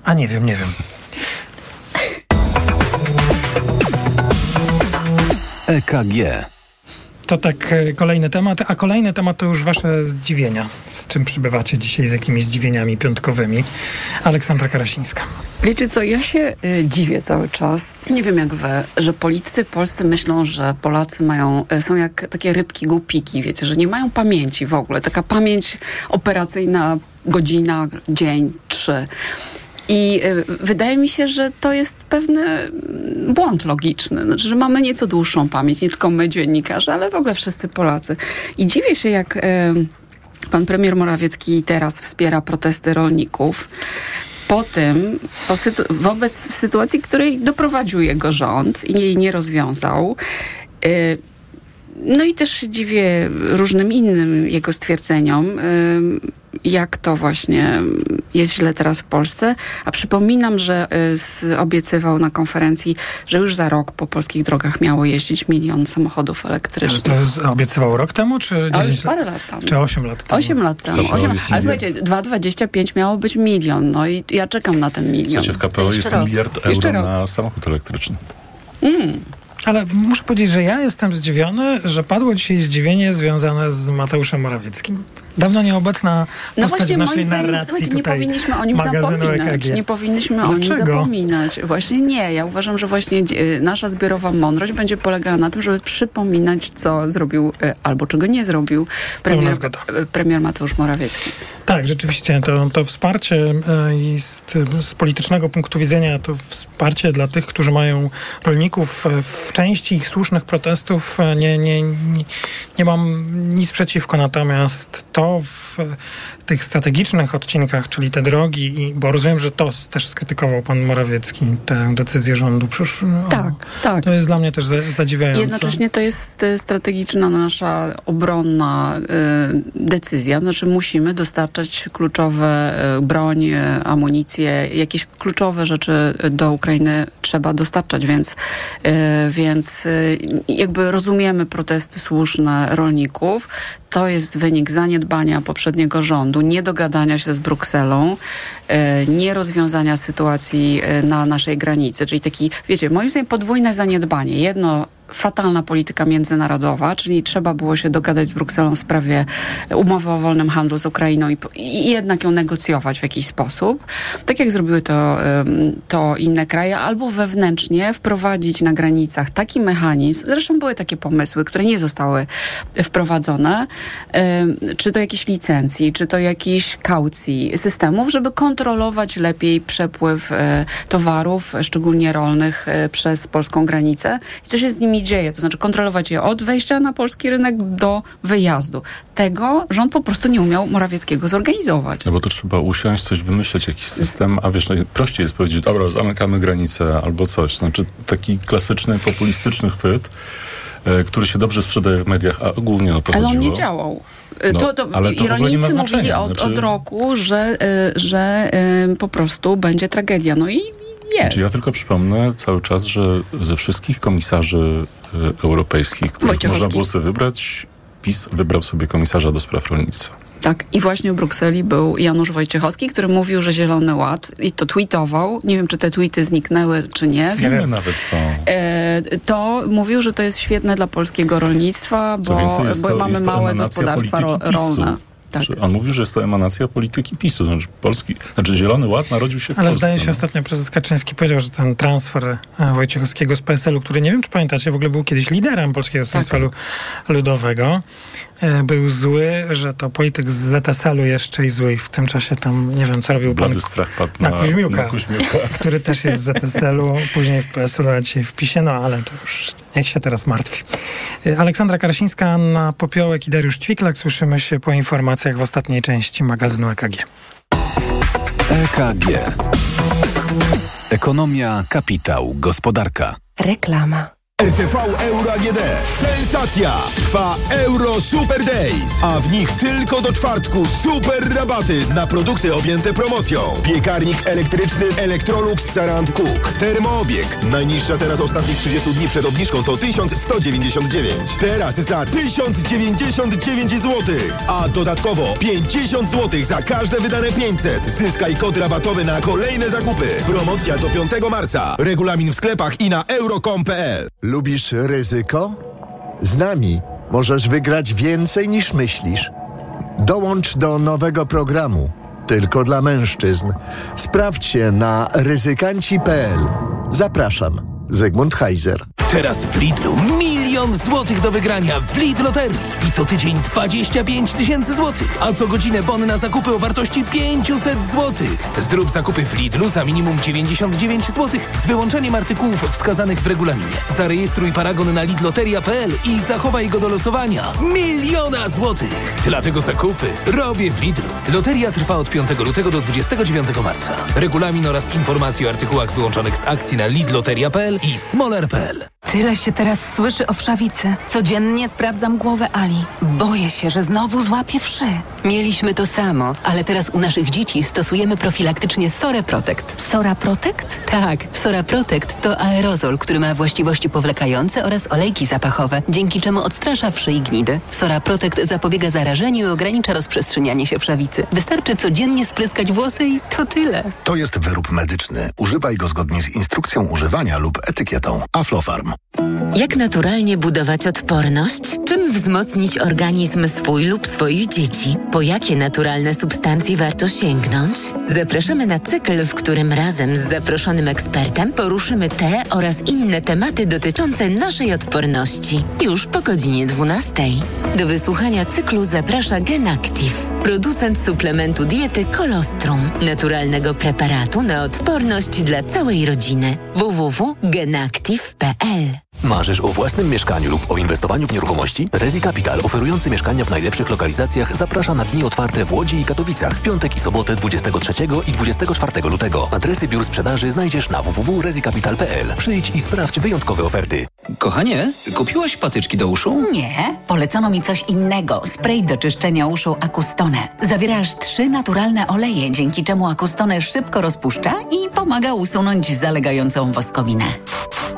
A nie wiem, nie wiem. EKG. To tak e, kolejny temat, a kolejny temat to już wasze zdziwienia. Z czym przybywacie dzisiaj, z jakimi zdziwieniami piątkowymi? Aleksandra Karasińska. Wiecie co, ja się y, dziwię cały czas. Nie wiem jak wy, że politycy polscy myślą, że Polacy mają, y, są jak takie rybki głupiki, wiecie, że nie mają pamięci w ogóle. Taka pamięć operacyjna, godzina, dzień, trzy. I y, wydaje mi się, że to jest pewny błąd logiczny, znaczy, że mamy nieco dłuższą pamięć, nie tylko my, dziennikarze, ale w ogóle wszyscy Polacy. I dziwię się, jak y, pan premier Morawiecki teraz wspiera protesty rolników po tym, po sytu wobec sytuacji, której doprowadził jego rząd i jej nie rozwiązał. Y, no i też dziwię różnym innym jego stwierdzeniom jak to właśnie jest źle teraz w Polsce. A przypominam, że y, obiecywał na konferencji, że już za rok po polskich drogach miało jeździć milion samochodów elektrycznych. Ale to obiecywał rok temu, czy 10 Ale już parę lat temu. Czy 8 lat temu? 8 lat temu. 8, ale słuchajcie, 2,25 miało być milion. No i ja czekam na ten milion. Słuchajcie, w KPO jest rok. miliard euro na samochód elektryczny. Mm. Ale muszę powiedzieć, że ja jestem zdziwiony, że padło dzisiaj zdziwienie związane z Mateuszem Morawieckim. Dawno nieobecna no postać właśnie, w naszej narracji zdaniem, nie powinniśmy o nim zapominać. EKG. Nie powinniśmy Dlaczego? o nim zapominać. Właśnie nie. Ja uważam, że właśnie e, nasza zbiorowa mądrość będzie polegała na tym, żeby przypominać, co zrobił e, albo czego nie zrobił premier, e, premier Mateusz Morawiecki. Tak, rzeczywiście to, to wsparcie jest z politycznego punktu widzenia to wsparcie dla tych, którzy mają rolników w części ich słusznych protestów nie, nie, nie, nie mam nic przeciwko, natomiast to w tych strategicznych odcinkach, czyli te drogi, i, bo rozumiem, że to też skrytykował pan Morawiecki, tę decyzję rządu. Przecież, tak, o, tak. To jest dla mnie też zadziwiające. Jednocześnie to jest e, strategiczna nasza obronna y, decyzja. Znaczy musimy dostarczać kluczowe y, broń, y, amunicję, jakieś kluczowe rzeczy do Ukrainy trzeba dostarczać, więc, więc jakby rozumiemy protesty słuszne rolników. To jest wynik zaniedbania poprzedniego rządu, niedogadania się z Brukselą, e, nierozwiązania sytuacji e, na naszej granicy. Czyli taki, wiecie, moim zdaniem podwójne zaniedbanie. Jedno fatalna polityka międzynarodowa, czyli trzeba było się dogadać z Brukselą w sprawie umowy o wolnym handlu z Ukrainą i, i jednak ją negocjować w jakiś sposób, tak jak zrobiły to, to inne kraje, albo wewnętrznie wprowadzić na granicach taki mechanizm, zresztą były takie pomysły, które nie zostały wprowadzone, czy to jakieś licencji, czy to jakiejś kaucji systemów, żeby kontrolować lepiej przepływ e, towarów, szczególnie rolnych, e, przez polską granicę. I co się z nimi dzieje, to znaczy kontrolować je od wejścia na polski rynek do wyjazdu. Tego rząd po prostu nie umiał Morawieckiego zorganizować. No bo to trzeba usiąść, coś wymyśleć, jakiś system, a wiesz, najprościej jest powiedzieć, dobra, zamykamy granicę albo coś. Znaczy taki klasyczny, populistyczny chwyt, e, który się dobrze sprzedaje w mediach, a głównie o to Ale chodziło. on nie działał. No, to, to, ale to rolnicy mówili od, znaczy... od roku, że, y, że po prostu będzie tragedia. No i jest. Ja tylko przypomnę cały czas, że ze wszystkich komisarzy y, europejskich, których można było sobie wybrać, PiS wybrał sobie komisarza do spraw rolnictwa. Tak, i właśnie w Brukseli był Janusz Wojciechowski, który mówił, że Zielony Ład i to tweetował. Nie wiem, czy te tweety zniknęły, czy nie. Filmy nawet są. E, to mówił, że to jest świetne dla polskiego rolnictwa, bo, bo to, mamy małe gospodarstwa ro, rolne. Tak. On mówił, że jest to emanacja polityki PiSu. Znaczy, Polski, znaczy Zielony Ład narodził się w Ale Polsce. zdaje się no. ostatnio prezes Kaczyński powiedział, że ten transfer e, Wojciechowskiego z PSL-u, który nie wiem, czy pamiętacie, w ogóle był kiedyś liderem Polskiego Stronnictwa tak. Ludowego, był zły, że to polityk z ZSL-u jeszcze i zły w tym czasie tam, nie wiem, co robił pan strach padł na, na, Kuźmiuka, na Kuźmiuka, który też jest z ZSL-u, później w PSL-u, a dzisiaj w PiSie, no ale to już niech się teraz martwi. E, Aleksandra Karasińska, Anna Popiołek i Dariusz Ćwiklak. Słyszymy się po informacjach w ostatniej części magazynu EKG. EKG. Ekonomia, kapitał, gospodarka. Reklama. RTV Euro AGD. Sensacja! Trwa Euro Super Days, a w nich tylko do czwartku super rabaty na produkty objęte promocją. Piekarnik elektryczny Electrolux Sarant Cook. Termoobieg. Najniższa teraz ostatnich 30 dni przed obniżką to 1199. Teraz za 1099 zł. A dodatkowo 50 zł za każde wydane 500. Zyskaj kod rabatowy na kolejne zakupy. Promocja do 5 marca. Regulamin w sklepach i na euro.com.pl. Lubisz ryzyko? Z nami możesz wygrać więcej niż myślisz. Dołącz do nowego programu. Tylko dla mężczyzn. Sprawdź się na ryzykanci.pl. Zapraszam. Zygmunt Heiser. Teraz w Lidlu milion złotych do wygrania w Lidl Loterii. I co tydzień 25 tysięcy złotych. A co godzinę bon na zakupy o wartości 500 złotych. Zrób zakupy w Lidlu za minimum 99 złotych z wyłączeniem artykułów wskazanych w regulaminie. Zarejestruj paragon na lidloteria.pl i zachowaj go do losowania. Miliona złotych. Dlatego zakupy robię w Lidlu. Loteria trwa od 5 lutego do 29 marca. Regulamin oraz informacje o artykułach wyłączonych z akcji na lidloteria.pl i smoler.pl. Tyle się teraz słyszy o wszawicy. Codziennie sprawdzam głowę Ali. Boję się, że znowu złapie wszy. Mieliśmy to samo, ale teraz u naszych dzieci stosujemy profilaktycznie Sora Protect. Sora Protect? Tak, Sora Protect to aerozol, który ma właściwości powlekające oraz olejki zapachowe, dzięki czemu odstrasza wszy i gnidy. Sora Protect zapobiega zarażeniu i ogranicza rozprzestrzenianie się wszawicy. Wystarczy codziennie spryskać włosy i to tyle. To jest wyrób medyczny. Używaj go zgodnie z instrukcją używania lub etykietą. Aflofarm. Jak naturalnie budować odporność? Czym wzmocnić organizm swój lub swoich dzieci? Po jakie naturalne substancje warto sięgnąć? Zapraszamy na cykl, w którym razem z zaproszonym ekspertem poruszymy te oraz inne tematy dotyczące naszej odporności. Już po godzinie 12. Do wysłuchania cyklu zaprasza GenActive, producent suplementu diety Kolostrum, naturalnego preparatu na odporność dla całej rodziny. www.genactive.pl Marzysz o własnym mieszkaniu lub o inwestowaniu w nieruchomości? Rezi Capital, oferujący mieszkania w najlepszych lokalizacjach, zaprasza na dni otwarte w Łodzi i Katowicach w piątek i sobotę 23 i 24 lutego. Adresy biur sprzedaży znajdziesz na www.rezicapital.pl. Przyjdź i sprawdź wyjątkowe oferty. Kochanie, kupiłaś patyczki do uszu? Nie, polecono mi coś innego. Spray do czyszczenia uszu Akustone. Zawiera aż trzy naturalne oleje, dzięki czemu Akustone szybko rozpuszcza i pomaga usunąć zalegającą woskowinę.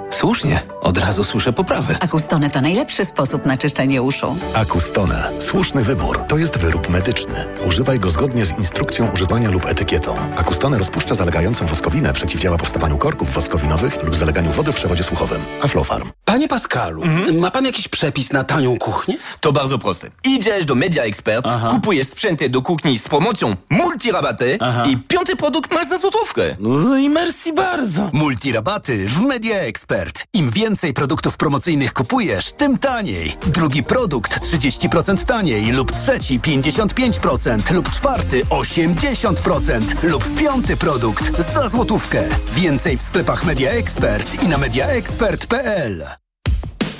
Słusznie, od razu słyszę poprawę. Akustone to najlepszy sposób na czyszczenie uszu. Akustone. Słuszny wybór. To jest wyrób medyczny. Używaj go zgodnie z instrukcją używania lub etykietą. Akustone rozpuszcza zalegającą woskowinę, przeciwdziała powstawaniu korków woskowinowych lub zaleganiu wody w przewodzie słuchowym. Aflofarm. Panie Pascalu, mhm. ma pan jakiś przepis na tanią kuchnię? To bardzo proste. Idziesz do Media Expert, Aha. kupujesz sprzęty do kuchni z promocją multirabaty i piąty produkt masz za złotówkę. No i merci bardzo. Multirabaty w Media Expert. Im więcej produktów promocyjnych kupujesz, tym taniej. Drugi produkt 30% taniej lub trzeci 55% lub czwarty 80% lub piąty produkt za złotówkę. Więcej w sklepach Media Expert i na mediaexpert.pl.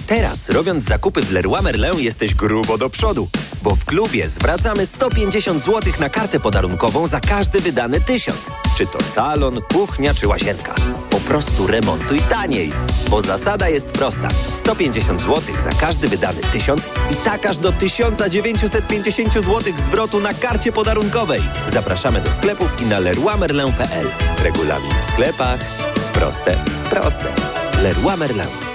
Teraz, robiąc zakupy w Leroy Merlin, jesteś grubo do przodu, bo w klubie zwracamy 150 zł na kartę podarunkową za każdy wydany tysiąc. Czy to salon, kuchnia czy łazienka. Po prostu remontuj taniej, bo zasada jest prosta. 150 zł za każdy wydany tysiąc i tak aż do 1950 zł zwrotu na karcie podarunkowej. Zapraszamy do sklepów i na leroymerlin.pl. Regulamin w sklepach. Proste, proste. Leroy Merlin.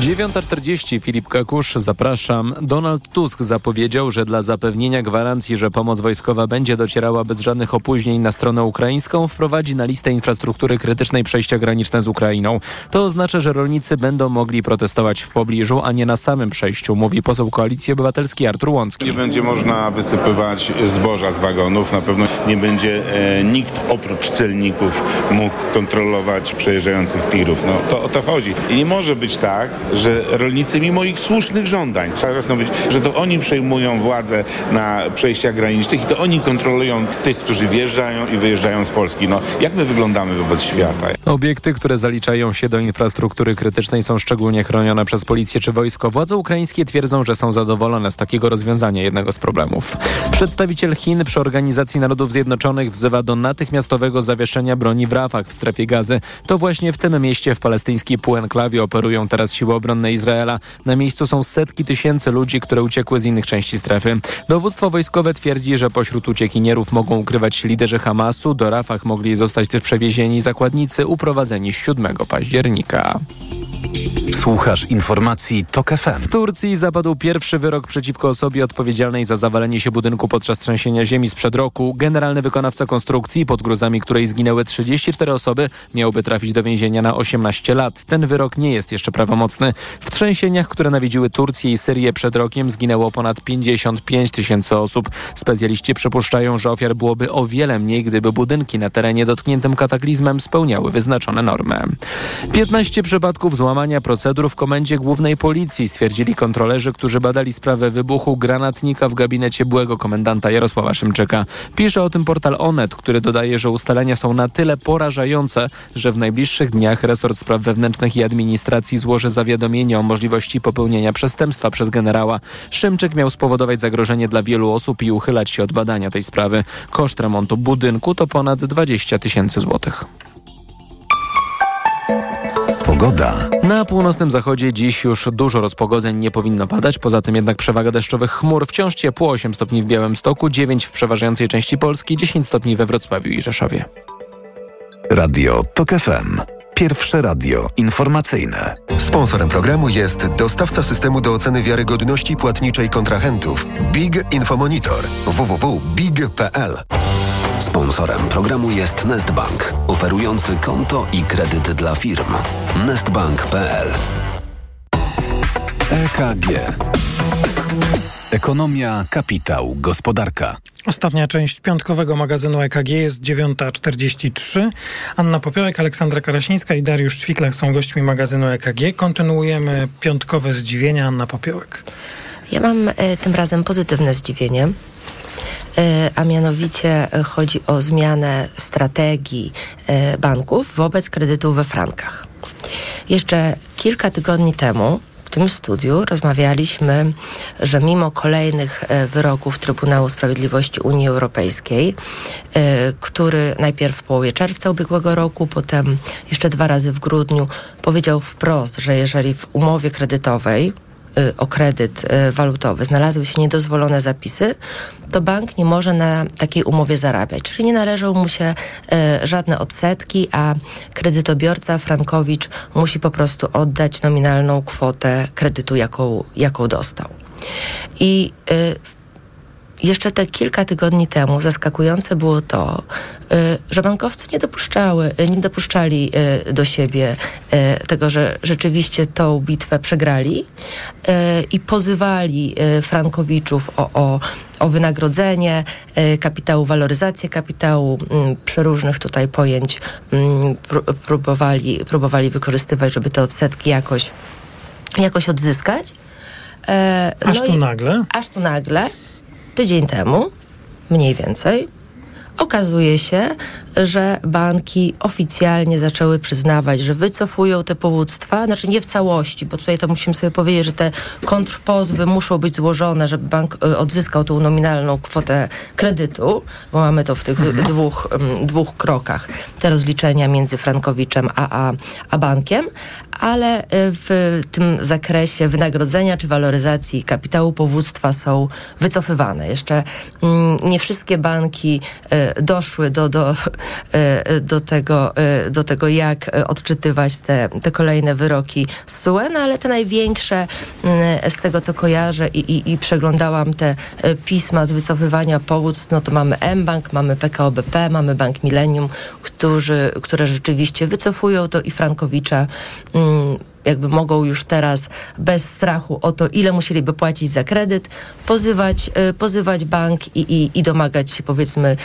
9.40 Filip Kakusz, zapraszam. Donald Tusk zapowiedział, że dla zapewnienia gwarancji, że pomoc wojskowa będzie docierała bez żadnych opóźnień na stronę ukraińską, wprowadzi na listę infrastruktury krytycznej przejścia graniczne z Ukrainą. To oznacza, że rolnicy będą mogli protestować w pobliżu, a nie na samym przejściu, mówi poseł Koalicji Obywatelskiej Artur Łącki. Nie będzie można wysypywać zboża z wagonów. Na pewno nie będzie e, nikt oprócz celników mógł kontrolować przejeżdżających tirów. No to o to chodzi. I nie może być tak, że rolnicy mimo ich słusznych żądań, trzeba jasno być, że to oni przejmują władzę na przejściach granicznych i to oni kontrolują tych, którzy wjeżdżają i wyjeżdżają z Polski. No, jak my wyglądamy wobec świata? Obiekty, które zaliczają się do infrastruktury krytycznej są szczególnie chronione przez policję czy wojsko. Władze ukraińskie twierdzą, że są zadowolone z takiego rozwiązania jednego z problemów. Przedstawiciel Chin przy Organizacji Narodów Zjednoczonych wzywa do natychmiastowego zawieszenia broni w Rafach w strefie gazy. To właśnie w tym mieście w palestyńskiej półenklawie operują teraz siły obronne Izraela. Na miejscu są setki tysięcy ludzi, które uciekły z innych części strefy. Dowództwo wojskowe twierdzi, że pośród uciekinierów mogą ukrywać się liderzy Hamasu. Do Rafach mogli zostać też przewiezieni zakładnicy uprowadzeni 7 października. Słuchasz informacji TOK FM. W Turcji zapadł pierwszy wyrok przeciwko osobie odpowiedzialnej za zawalenie się budynku podczas trzęsienia ziemi sprzed roku. Generalny wykonawca konstrukcji, pod gruzami której zginęły 34 osoby, miałby trafić do więzienia na 18 lat. Ten wyrok nie jest jeszcze prawomocny. W trzęsieniach, które nawiedziły Turcję i Syrię przed rokiem zginęło ponad 55 tysięcy osób. Specjaliści przypuszczają, że ofiar byłoby o wiele mniej, gdyby budynki na terenie dotkniętym kataklizmem spełniały wyznaczone normy. 15 przypadków złamania procedur w Komendzie Głównej Policji, stwierdzili kontrolerzy, którzy badali sprawę wybuchu granatnika w gabinecie byłego komendanta Jarosława Szymczyka. Pisze o tym portal Onet, który dodaje, że ustalenia są na tyle porażające, że w najbliższych dniach resort spraw wewnętrznych i administracji złoży zawiadomienie o możliwości popełnienia przestępstwa przez generała. Szymczyk miał spowodować zagrożenie dla wielu osób i uchylać się od badania tej sprawy. Koszt remontu budynku to ponad 20 tysięcy złotych. Pogoda. Na północnym zachodzie dziś już dużo rozpogodzeń nie powinno padać, poza tym jednak przewaga deszczowych chmur. Wciąż ciepło 8 stopni w Białymstoku, 9 w przeważającej części Polski, 10 stopni we Wrocławiu i Rzeszowie. Radio TOK FM. Pierwsze radio informacyjne. Sponsorem programu jest dostawca systemu do oceny wiarygodności płatniczej kontrahentów Big Infomonitor www.big.pl. Sponsorem programu jest Nestbank, oferujący konto i kredyt dla firm. Nestbank.pl EKG. Ekonomia, kapitał, gospodarka. Ostatnia część piątkowego magazynu EKG jest 9.43. Anna Popiołek, Aleksandra Karasińska i Dariusz Ćwiklak są gośćmi magazynu EKG. Kontynuujemy piątkowe zdziwienia. Anna Popiołek. Ja mam e, tym razem pozytywne zdziwienie. E, a mianowicie e, chodzi o zmianę strategii banków wobec kredytów we frankach. Jeszcze kilka tygodni temu tym studiu rozmawialiśmy, że mimo kolejnych e, wyroków Trybunału Sprawiedliwości Unii Europejskiej, e, który najpierw w połowie czerwca ubiegłego roku, potem jeszcze dwa razy w grudniu, powiedział wprost, że jeżeli w umowie kredytowej o kredyt y, walutowy znalazły się niedozwolone zapisy, to bank nie może na takiej umowie zarabiać. Czyli nie należą mu się y, żadne odsetki, a kredytobiorca Frankowicz musi po prostu oddać nominalną kwotę kredytu, jaką, jaką dostał. I y, jeszcze te kilka tygodni temu zaskakujące było to, y, że bankowcy nie dopuszczały, y, nie dopuszczali y, do siebie tego, że rzeczywiście tą bitwę przegrali i pozywali Frankowiczów o, o, o wynagrodzenie kapitału, waloryzację kapitału, mm, przeróżnych tutaj pojęć mm, pró- próbowali, próbowali wykorzystywać, żeby te odsetki jakoś, jakoś odzyskać. E, Aż no tu i- nagle. Aż tu nagle, tydzień temu, mniej więcej, okazuje się, że banki oficjalnie zaczęły przyznawać, że wycofują te powództwa, znaczy nie w całości, bo tutaj to musimy sobie powiedzieć, że te kontrpozwy muszą być złożone, żeby bank y, odzyskał tą nominalną kwotę kredytu, bo mamy to w tych dwóch, mm, dwóch krokach, te rozliczenia między Frankowiczem a, a, a bankiem, ale y, w tym zakresie wynagrodzenia czy waloryzacji kapitału powództwa są wycofywane. Jeszcze mm, nie wszystkie banki y, doszły do, do, do, tego, y, do tego, jak y, odczytywać te, te kolejne wyroki z SUE, no ale te największe z tego, co kojarzę i, i, i przeglądałam te pisma z wycofywania powództw, no to mamy mBank, mamy PKO BP, mamy Bank Millennium, którzy, które rzeczywiście wycofują to i Frankowicza mm, jakby mogą już teraz bez strachu o to, ile musieliby płacić za kredyt, pozywać, y, pozywać bank i, i, i domagać się powiedzmy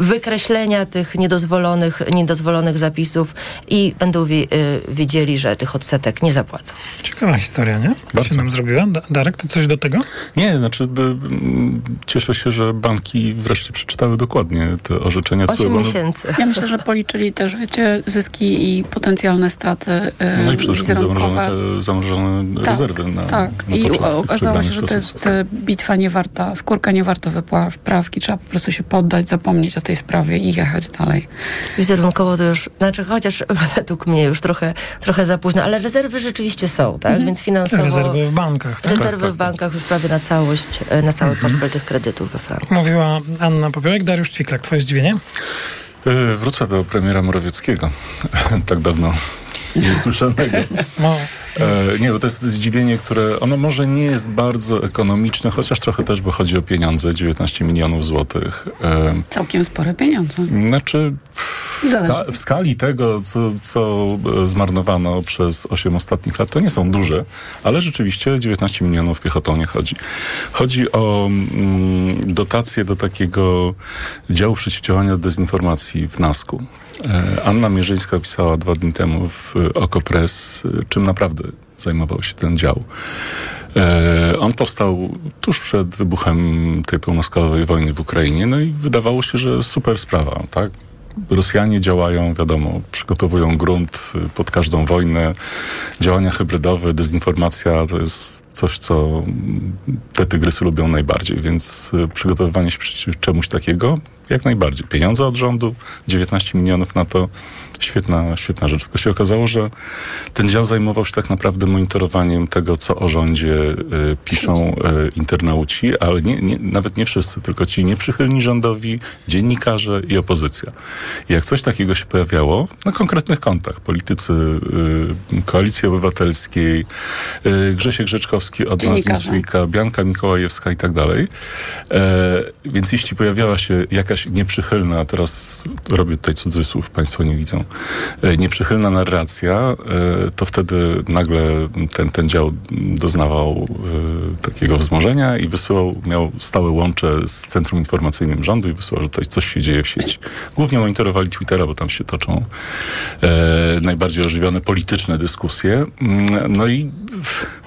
wykreślenia tych niedozwolonych, niedozwolonych zapisów i będą wie, y, wiedzieli, że tych odsetek nie zapłacą. Ciekawa historia, nie? Bardzo. się nam zrobiła. Da- Darek, to coś do tego? Nie, znaczy by, mm, cieszę się, że banki wreszcie przeczytały dokładnie te orzeczenia. Osiem CUE, bo one- miesięcy. Ja myślę, że policzyli też, wiecie, zyski i potencjalne straty y, No i przede wszystkim. Zamrożone, te, zamrożone Tak, rezerwy na, Tak, na i okazało się, że to jest e, bitwa niewarta, skórka niewarta wyprawki. Trzeba po prostu się poddać, zapomnieć o tej sprawie i jechać dalej. Wizerunkowo to już, znaczy chociaż według mnie już trochę, trochę za późno, ale rezerwy rzeczywiście są, tak? Mhm. Więc finansowo... Rezerwy w bankach, tak? Rezerwy Tak, tak, w bankach już prawie na całość, e, na cały portfel tych kredytów we Francji. Mówiła Anna Popiołek. Dariusz Ćwiklak, twoje zdziwienie? E, Wrócę do premiera Morawieckiego. tak dawno niesłyszanego. No. E, nie, bo to jest zdziwienie, które ono może nie jest bardzo ekonomiczne, chociaż trochę też, bo chodzi o pieniądze, 19 milionów złotych. E, Całkiem spore pieniądze. Znaczy, w, ska- w skali tego, co, co e, zmarnowano przez 8 ostatnich lat, to nie są duże, ale rzeczywiście 19 milionów piechotą nie chodzi. Chodzi o mm, dotacje do takiego działu przeciwdziałania dezinformacji w NASK-u. E, Anna Mierzyńska pisała dwa dni temu w Okopres, e, czym naprawdę zajmował się ten dział. E, On powstał tuż przed wybuchem tej pełnoskalowej wojny w Ukrainie, no i wydawało się, że super sprawa, tak? Rosjanie działają, wiadomo, przygotowują grunt pod każdą wojnę. Działania hybrydowe, dezinformacja to jest coś, co te tygrysy lubią najbardziej, więc y, przygotowywanie się przeciw czemuś takiego jak najbardziej. Pieniądze od rządu, 19 milionów na to, świetna, świetna rzecz. Tylko się okazało, że ten dział zajmował się tak naprawdę monitorowaniem tego, co o rządzie y, piszą y, internauci, ale nie, nie, nawet nie wszyscy, tylko ci nieprzychylni rządowi, dziennikarze i opozycja. I jak coś takiego się pojawiało na konkretnych kontach, politycy y, Koalicji Obywatelskiej, y, Grzesiek Rzeczkowski od nas. Newsweeka, Bianka Mikołajewska i tak dalej. E, więc jeśli pojawiała się jakaś nieprzychylna, teraz robię tutaj cudzysłów, Państwo nie widzą, e, nieprzychylna narracja, e, to wtedy nagle ten, ten dział doznawał e, takiego wzmożenia i wysyłał, miał stałe łącze z Centrum Informacyjnym Rządu i wysyłał, że tutaj coś się dzieje w sieci. Głównie monitorowali Twittera, bo tam się toczą e, najbardziej ożywione polityczne dyskusje. Mm, No i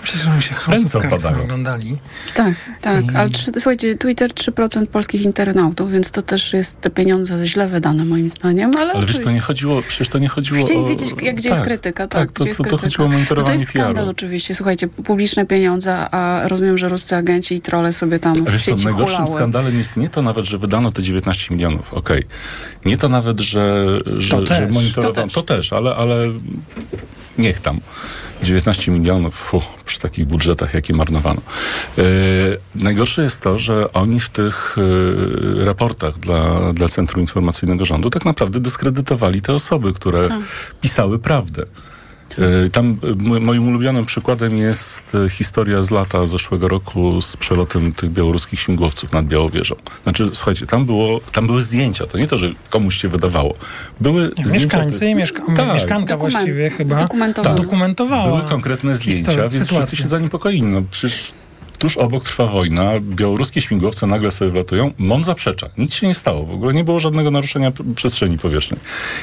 Myślę, że oni się Ręce opadają. oglądali. Tak, tak, ale trzy, słuchajcie, Twitter 3% polskich internautów, więc to też jest te pieniądze źle wydane moim zdaniem, ale... Ale wiesz, to nie chodziło, przecież to nie chodziło Chcieli o... wiedzieć, jak, gdzie jest krytyka, tak? Tak, to, gdzie jest to, chodziło o no to monitorowanie jest skandal PR-u. oczywiście. Słuchajcie, publiczne pieniądze, a rozumiem, że ruscy agenci i trole sobie tam A w wiesz sieci najgorszym hulały. skandalem jest nie to nawet, że wydano te 19 milionów, okej. Nie to nawet, że, że, To że też, monitorowano. to To też, ale, ale niech tam. 19 milionów przy takich budżetach, jakie marnowano. E, najgorsze jest to, że oni w tych e, raportach dla, dla Centrum Informacyjnego Rządu tak naprawdę dyskredytowali te osoby, które Tak. pisały prawdę. E, Tam e, mo- moim ulubionym przykładem jest e, historia z lata zeszłego roku z przelotem tych białoruskich śmigłowców nad Białowieżą. Znaczy, słuchajcie, tam, było, tam były zdjęcia. To nie to, że komuś się wydawało. Były zdjęcia Mieszkańcy i mieszka Tak. mieszkanka Dokument- właściwie chyba zdokumentowała. zdokumentowała Były konkretne zdjęcia, więc sytuację. wszyscy się zaniepokoili. No przecież tuż obok trwa wojna, białoruskie śmigłowce nagle sobie wlatują, MON zaprzecza. Nic się nie stało, w ogóle nie było żadnego naruszenia przestrzeni powietrznej.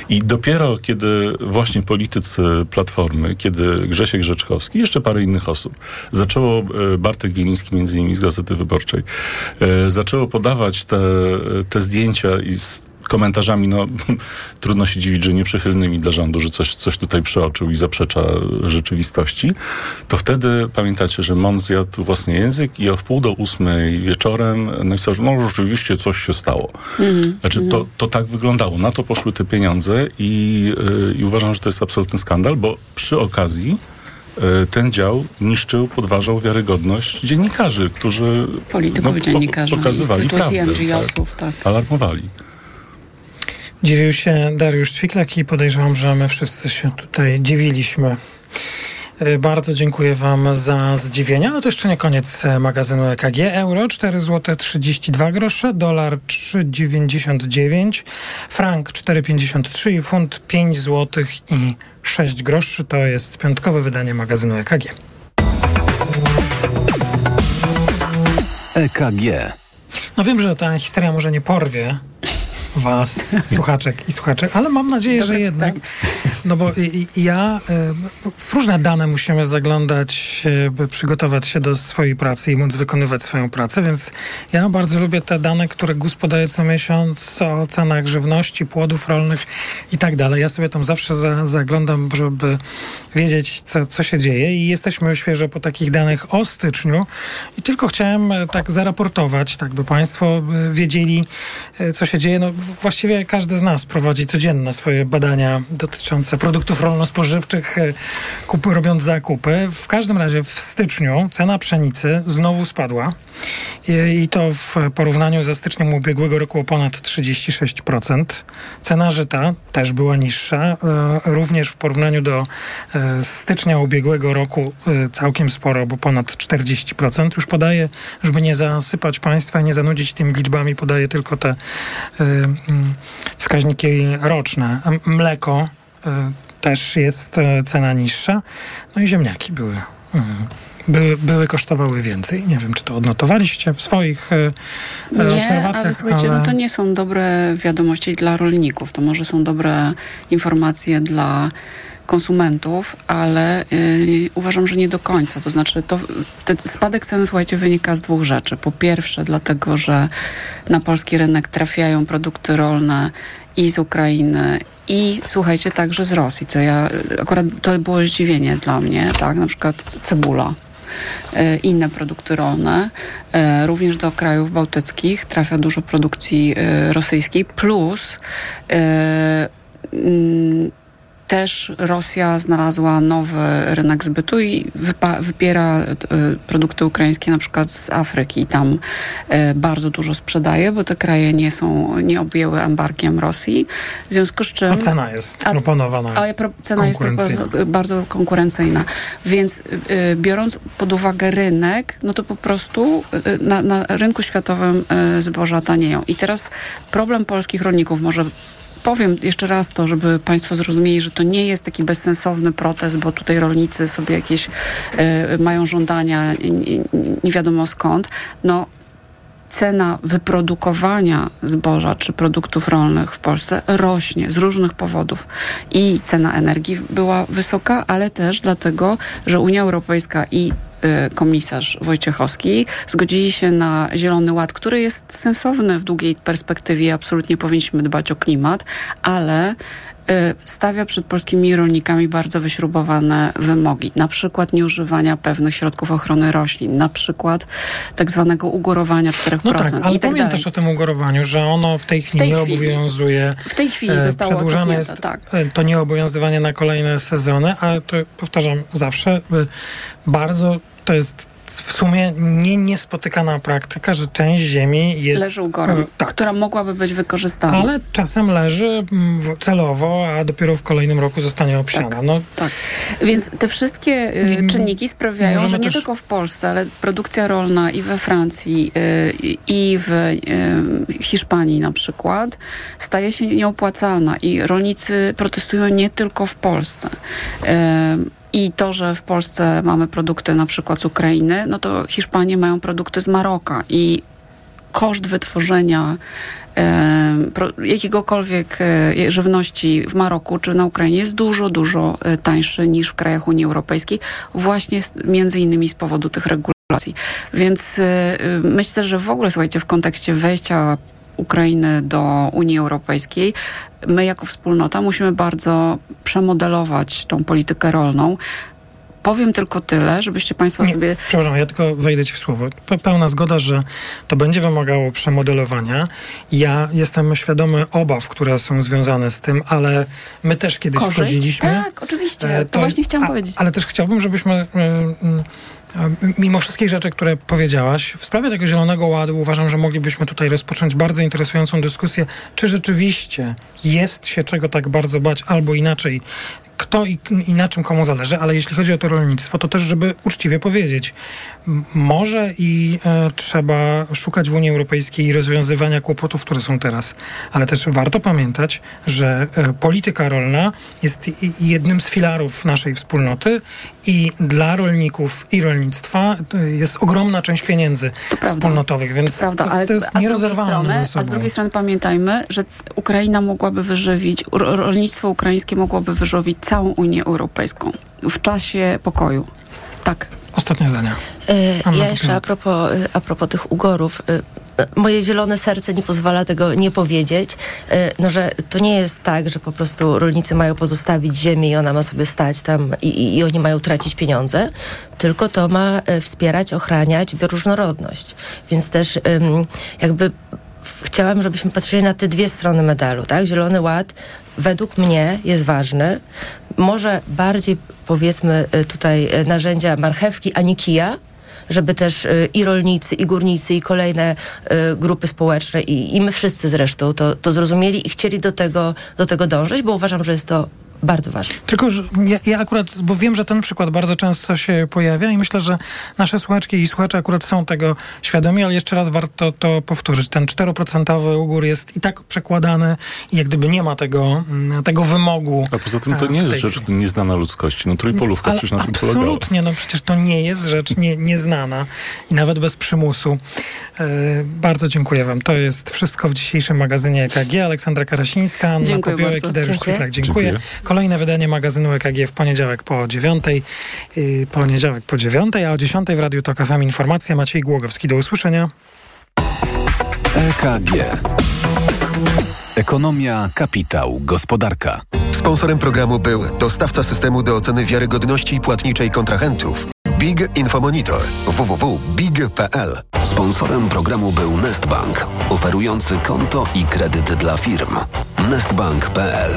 I dopiero kiedy właśnie politycy Platformy, kiedy Grzesiek Rzeczkowski, jeszcze parę innych osób, zaczęło, e, Bartek Wieliński między innymi z Gazety Wyborczej, e, zaczęło podawać te, te zdjęcia i komentarzami, no trudno się dziwić, że nieprzychylnymi dla rządu, że coś, coś tutaj przeoczył i zaprzecza rzeczywistości, to wtedy pamiętacie, że MON zjadł własny język i o wpół do ósmej wieczorem napisał, że no rzeczywiście coś się stało. Mhm, Znaczy to, to tak wyglądało. Na to poszły te pieniądze i, yy, i uważam, że to jest absolutny skandal, bo przy okazji yy, ten dział niszczył, podważał wiarygodność dziennikarzy, którzy Polityków, po- dziennikarzy, pokazywali instytucji, prawdę, NGO-sów, tak. Alarmowali. Dziwił się Dariusz Ćwiklak i podejrzewam, że my wszyscy się tutaj dziwiliśmy. E, Bardzo dziękuję Wam za zdziwienia. No to jeszcze nie koniec e, magazynu EKG. Euro 4 zł 32 grosze, dolar 3,99, frank 4,53 i funt 5 zł i 6 groszy. To jest piątkowe wydanie magazynu EKG. EKG. No wiem, że ta historia może nie porwie was, słuchaczek i słuchaczek, ale mam nadzieję, że jednak. No bo ja y, w różne dane musimy zaglądać, y, by przygotować się do swojej pracy i móc wykonywać swoją pracę, więc ja bardzo lubię te dane, które GUS podaje co miesiąc o cenach żywności, płodów rolnych i tak dalej. Ja sobie tam zawsze za, zaglądam, żeby wiedzieć, co, co się dzieje i jesteśmy świeżo po takich danych o styczniu i tylko chciałem e, tak zaraportować, tak by Państwo e, wiedzieli, e, co się dzieje. No, właściwie każdy z nas prowadzi codzienne swoje badania dotyczące produktów rolno-spożywczych, e, kupy, robiąc zakupy. W każdym razie w styczniu cena pszenicy znowu spadła i, to w porównaniu ze styczniem ubiegłego roku o ponad 36%. Cena żyta też była niższa, e, również w porównaniu do e, stycznia ubiegłego roku całkiem sporo, bo ponad 40%. Już podaję, żeby nie zasypać Państwa, nie zanudzić tymi liczbami, podaję tylko te wskaźniki roczne. Mleko e, też jest e, cena niższa, no i ziemniaki były. Były, były kosztowały więcej. Nie wiem, czy to odnotowaliście w swoich Nie, obserwacjach. ale słuchajcie, ale... no to nie są dobre wiadomości dla rolników. To może są dobre informacje dla konsumentów, ale y, uważam, że nie do końca. To znaczy, to, ten spadek cen, słuchajcie, wynika z dwóch rzeczy. Po pierwsze, dlatego, że na polski rynek trafiają produkty rolne i z Ukrainy, i słuchajcie, także z Rosji, co ja, akurat to było zdziwienie dla mnie, tak, na przykład cebula. e, inne produkty rolne. E, również do krajów bałtyckich trafia dużo produkcji rosyjskiej, plus mm, też Rosja znalazła nowy rynek zbytu i wypiera e, produkty ukraińskie na przykład z Afryki. I tam e, bardzo dużo sprzedaje, bo te kraje nie są, nie objęły embargiem Rosji. W związku z czym... A cena jest proponowana A cena jest bardzo konkurencyjna. Więc e, biorąc pod uwagę rynek, no to po prostu na, na rynku światowym zboża tanieją. I teraz problem polskich rolników może powiem jeszcze raz to, żeby Państwo zrozumieli, że to nie jest taki bezsensowny protest, bo tutaj rolnicy sobie jakieś y, mają żądania nie, nie wiadomo skąd. No, cena wyprodukowania zboża czy produktów rolnych w Polsce rośnie z różnych powodów. I cena energii była wysoka, ale też dlatego, że Unia Europejska i Y, komisarz Wojciechowski zgodzili się na Zielony Ład, który jest sensowny w długiej perspektywie. Absolutnie powinniśmy dbać o klimat, ale stawia przed polskimi rolnikami bardzo wyśrubowane wymogi. Na przykład nieużywania pewnych środków ochrony roślin, na przykład tak zwanego ugorowania 4%. No tak, ale i tak pamiętasz dalej. o tym ugorowaniu, że ono w tej chwili, w tej chwili obowiązuje. W tej chwili e, zostało przedłużane jest tak. E, to nieobowiązywanie na kolejne sezony, ale to powtarzam zawsze, e, bardzo to jest w sumie nie, niespotykana praktyka, że część ziemi jest... Leży u góry, e, tak. która mogłaby być wykorzystana. Ale czasem leży celowo, a dopiero w kolejnym roku zostanie obsiana. Tak, no, tak. Więc te wszystkie y, czynniki sprawiają, że nie też... tylko w Polsce, ale produkcja rolna i we Francji, y, i w Hiszpanii na przykład staje się nieopłacalna i rolnicy protestują nie tylko w Polsce. I to, że w Polsce mamy produkty na przykład z Ukrainy, no to Hiszpanie mają produkty z Maroka i koszt wytworzenia jakiegokolwiek e, żywności w Maroku czy na Ukrainie jest dużo, dużo e, tańszy niż w krajach Unii Europejskiej, właśnie między innymi z powodu tych regulacji. Więc e, myślę, że w ogóle, słuchajcie, w kontekście wejścia Ukrainy do Unii Europejskiej, my jako wspólnota musimy bardzo przemodelować tą politykę rolną. Powiem tylko tyle, żebyście Państwo Nie, sobie. Przepraszam, ja tylko wejdę Ci w słowo. Pełna zgoda, że to będzie wymagało przemodelowania. Ja jestem świadomy obaw, które są związane z tym, ale my też kiedyś Korzyść? wchodziliśmy. Tak, oczywiście. To, to właśnie chciałam a, powiedzieć. Ale też chciałbym, żebyśmy. Yy, Mimo wszystkich rzeczy, które powiedziałaś, w sprawie tego Zielonego Ładu uważam, że moglibyśmy tutaj rozpocząć bardzo interesującą dyskusję, czy rzeczywiście jest się czego tak bardzo bać, albo inaczej, kto i, i, na czym komu zależy, ale jeśli chodzi o to rolnictwo, to też, żeby uczciwie powiedzieć, może i e, trzeba szukać w Unii Europejskiej rozwiązywania kłopotów, które są teraz, ale też warto pamiętać, że e, polityka rolna jest jednym z filarów naszej wspólnoty i dla rolników i rolnictwa e, jest ogromna część pieniędzy wspólnotowych, więc to, prawda, to, to jest nierozerwalne ze sobą. A z drugiej strony pamiętajmy, że Ukraina mogłaby wyżywić, rolnictwo ukraińskie mogłoby wyżywić całą Unię Europejską w czasie pokoju. Tak. Ostatnie zdania. Yy, ja jeszcze a propos, y, a propos tych ugorów. Moje zielone serce nie pozwala tego nie powiedzieć, yy, no, że to nie jest tak, że po prostu rolnicy mają pozostawić ziemię i ona ma sobie stać tam i, i, oni mają tracić pieniądze, tylko to ma wspierać, ochraniać bioróżnorodność. Więc też jakby chciałam, żebyśmy patrzyli na te dwie strony medalu, tak? Zielony Ład według mnie jest ważny. Może bardziej powiedzmy y, tutaj narzędzia marchewki, a nie kija, żeby też y, i rolnicy, i górnicy, i kolejne grupy społeczne, i, i my wszyscy zresztą to, to zrozumieli i chcieli do tego, do tego dążyć, bo uważam, że jest to bardzo ważne. Tylko, że ja, ja, akurat, bo wiem, że ten przykład bardzo często się pojawia i myślę, że nasze słuchaczki i słuchacze akurat są tego świadomi, ale jeszcze raz warto to powtórzyć. Ten 4% ugór jest i tak przekładany i jak gdyby nie ma tego, mm, tego wymogu. A poza tym to nie jest rzecz nieznana ludzkości. No trójpolówka przecież na tym polegała. Absolutnie, no przecież to nie jest rzecz nie, nieznana i nawet bez przymusu. E, bardzo dziękuję wam. To jest wszystko w dzisiejszym magazynie EKG. Aleksandra Karasińska, Anna Popiołek i Dariusz Dziękuję. dziękuję. dziękuję. Kolejne wydanie magazynu EKG w poniedziałek po dziewiątej, yy, poniedziałek po dziewiątej, a o dziesiątej w Radiu Tok FM informacja. Maciej Głogowski. Do usłyszenia. EKG. Ekonomia, kapitał, gospodarka. Sponsorem programu był dostawca systemu do oceny wiarygodności płatniczej kontrahentów Big Infomonitor. www.big.pl Sponsorem programu był Nestbank, oferujący konto i kredyt dla firm. Nestbank.pl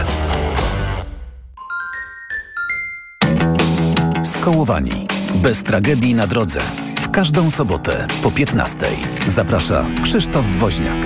Bez tragedii na drodze. W każdą sobotę po 15. Zaprasza Krzysztof Woźniak.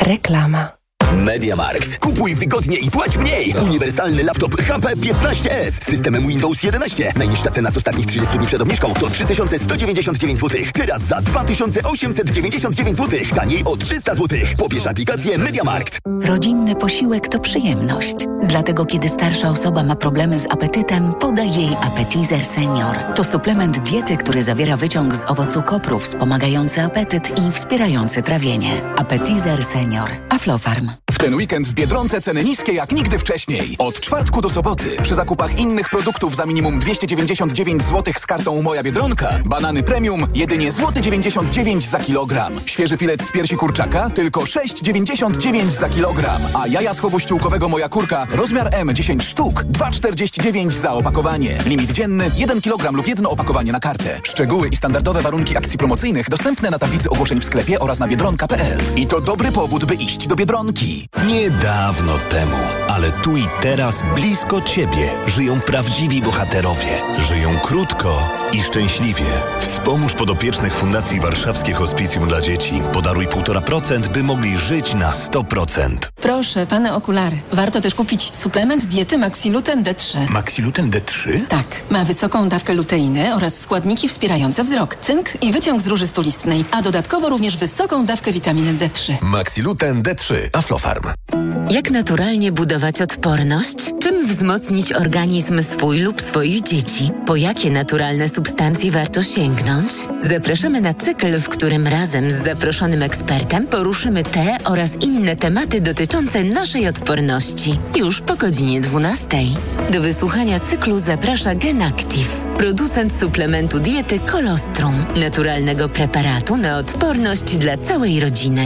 Reklama. Mediamarkt. Kupuj wygodnie i płać mniej. Uniwersalny laptop HP 15S z systemem Windows 11. Najniższa cena z ostatnich 30 dni przed obniżką to 3199 zł. Teraz za 2899 zł. Taniej o 300 zł. Pobierz aplikację Mediamarkt. Rodzinny posiłek to przyjemność. Dlatego kiedy starsza osoba ma problemy z apetytem, podaj jej Appetizer Senior. To suplement diety, który zawiera wyciąg z owocu kopru wspomagający apetyt i wspierający trawienie. Appetizer Senior. Aflofarm. Ten weekend w Biedronce ceny niskie jak nigdy wcześniej. Od czwartku do soboty przy zakupach innych produktów za minimum 299 zł z kartą Moja Biedronka banany premium jedynie złoty 99 za kilogram. Świeży filet z piersi kurczaka tylko 6,99 za kilogram. A jaja z chowu ściółkowego Moja Kurka rozmiar M 10 sztuk 2,49 za opakowanie. Limit dzienny 1 kg lub jedno opakowanie na kartę. Szczegóły i standardowe warunki akcji promocyjnych dostępne na tablicy ogłoszeń w sklepie oraz na biedronka.pl. I to dobry powód, by iść do Biedronki. Nie dawno temu, ale tu i teraz blisko Ciebie żyją prawdziwi bohaterowie. Żyją krótko i szczęśliwie. Wspomóż podopiecznych Fundacji Warszawskie Hospicjum dla Dzieci. Podaruj 1,5%, by mogli żyć na 100%. Proszę, pane okulary. Warto też kupić suplement diety Maxiluten D3. Maxiluten D3? Tak, ma wysoką dawkę luteiny oraz składniki wspierające wzrok, cynk i wyciąg z róży stulistnej, a dodatkowo również wysoką dawkę witaminy D3. Maxiluten D3. Aflofarm. Jak naturalnie budować odporność? Czym wzmocnić organizm swój lub swoich dzieci? Po jakie naturalne substancje warto sięgnąć? Zapraszamy na cykl, w którym razem z zaproszonym ekspertem poruszymy te oraz inne tematy dotyczące naszej odporności. Już po godzinie 12. Do wysłuchania cyklu zaprasza GenActive, producent suplementu diety Kolostrum, naturalnego preparatu na odporność dla całej rodziny.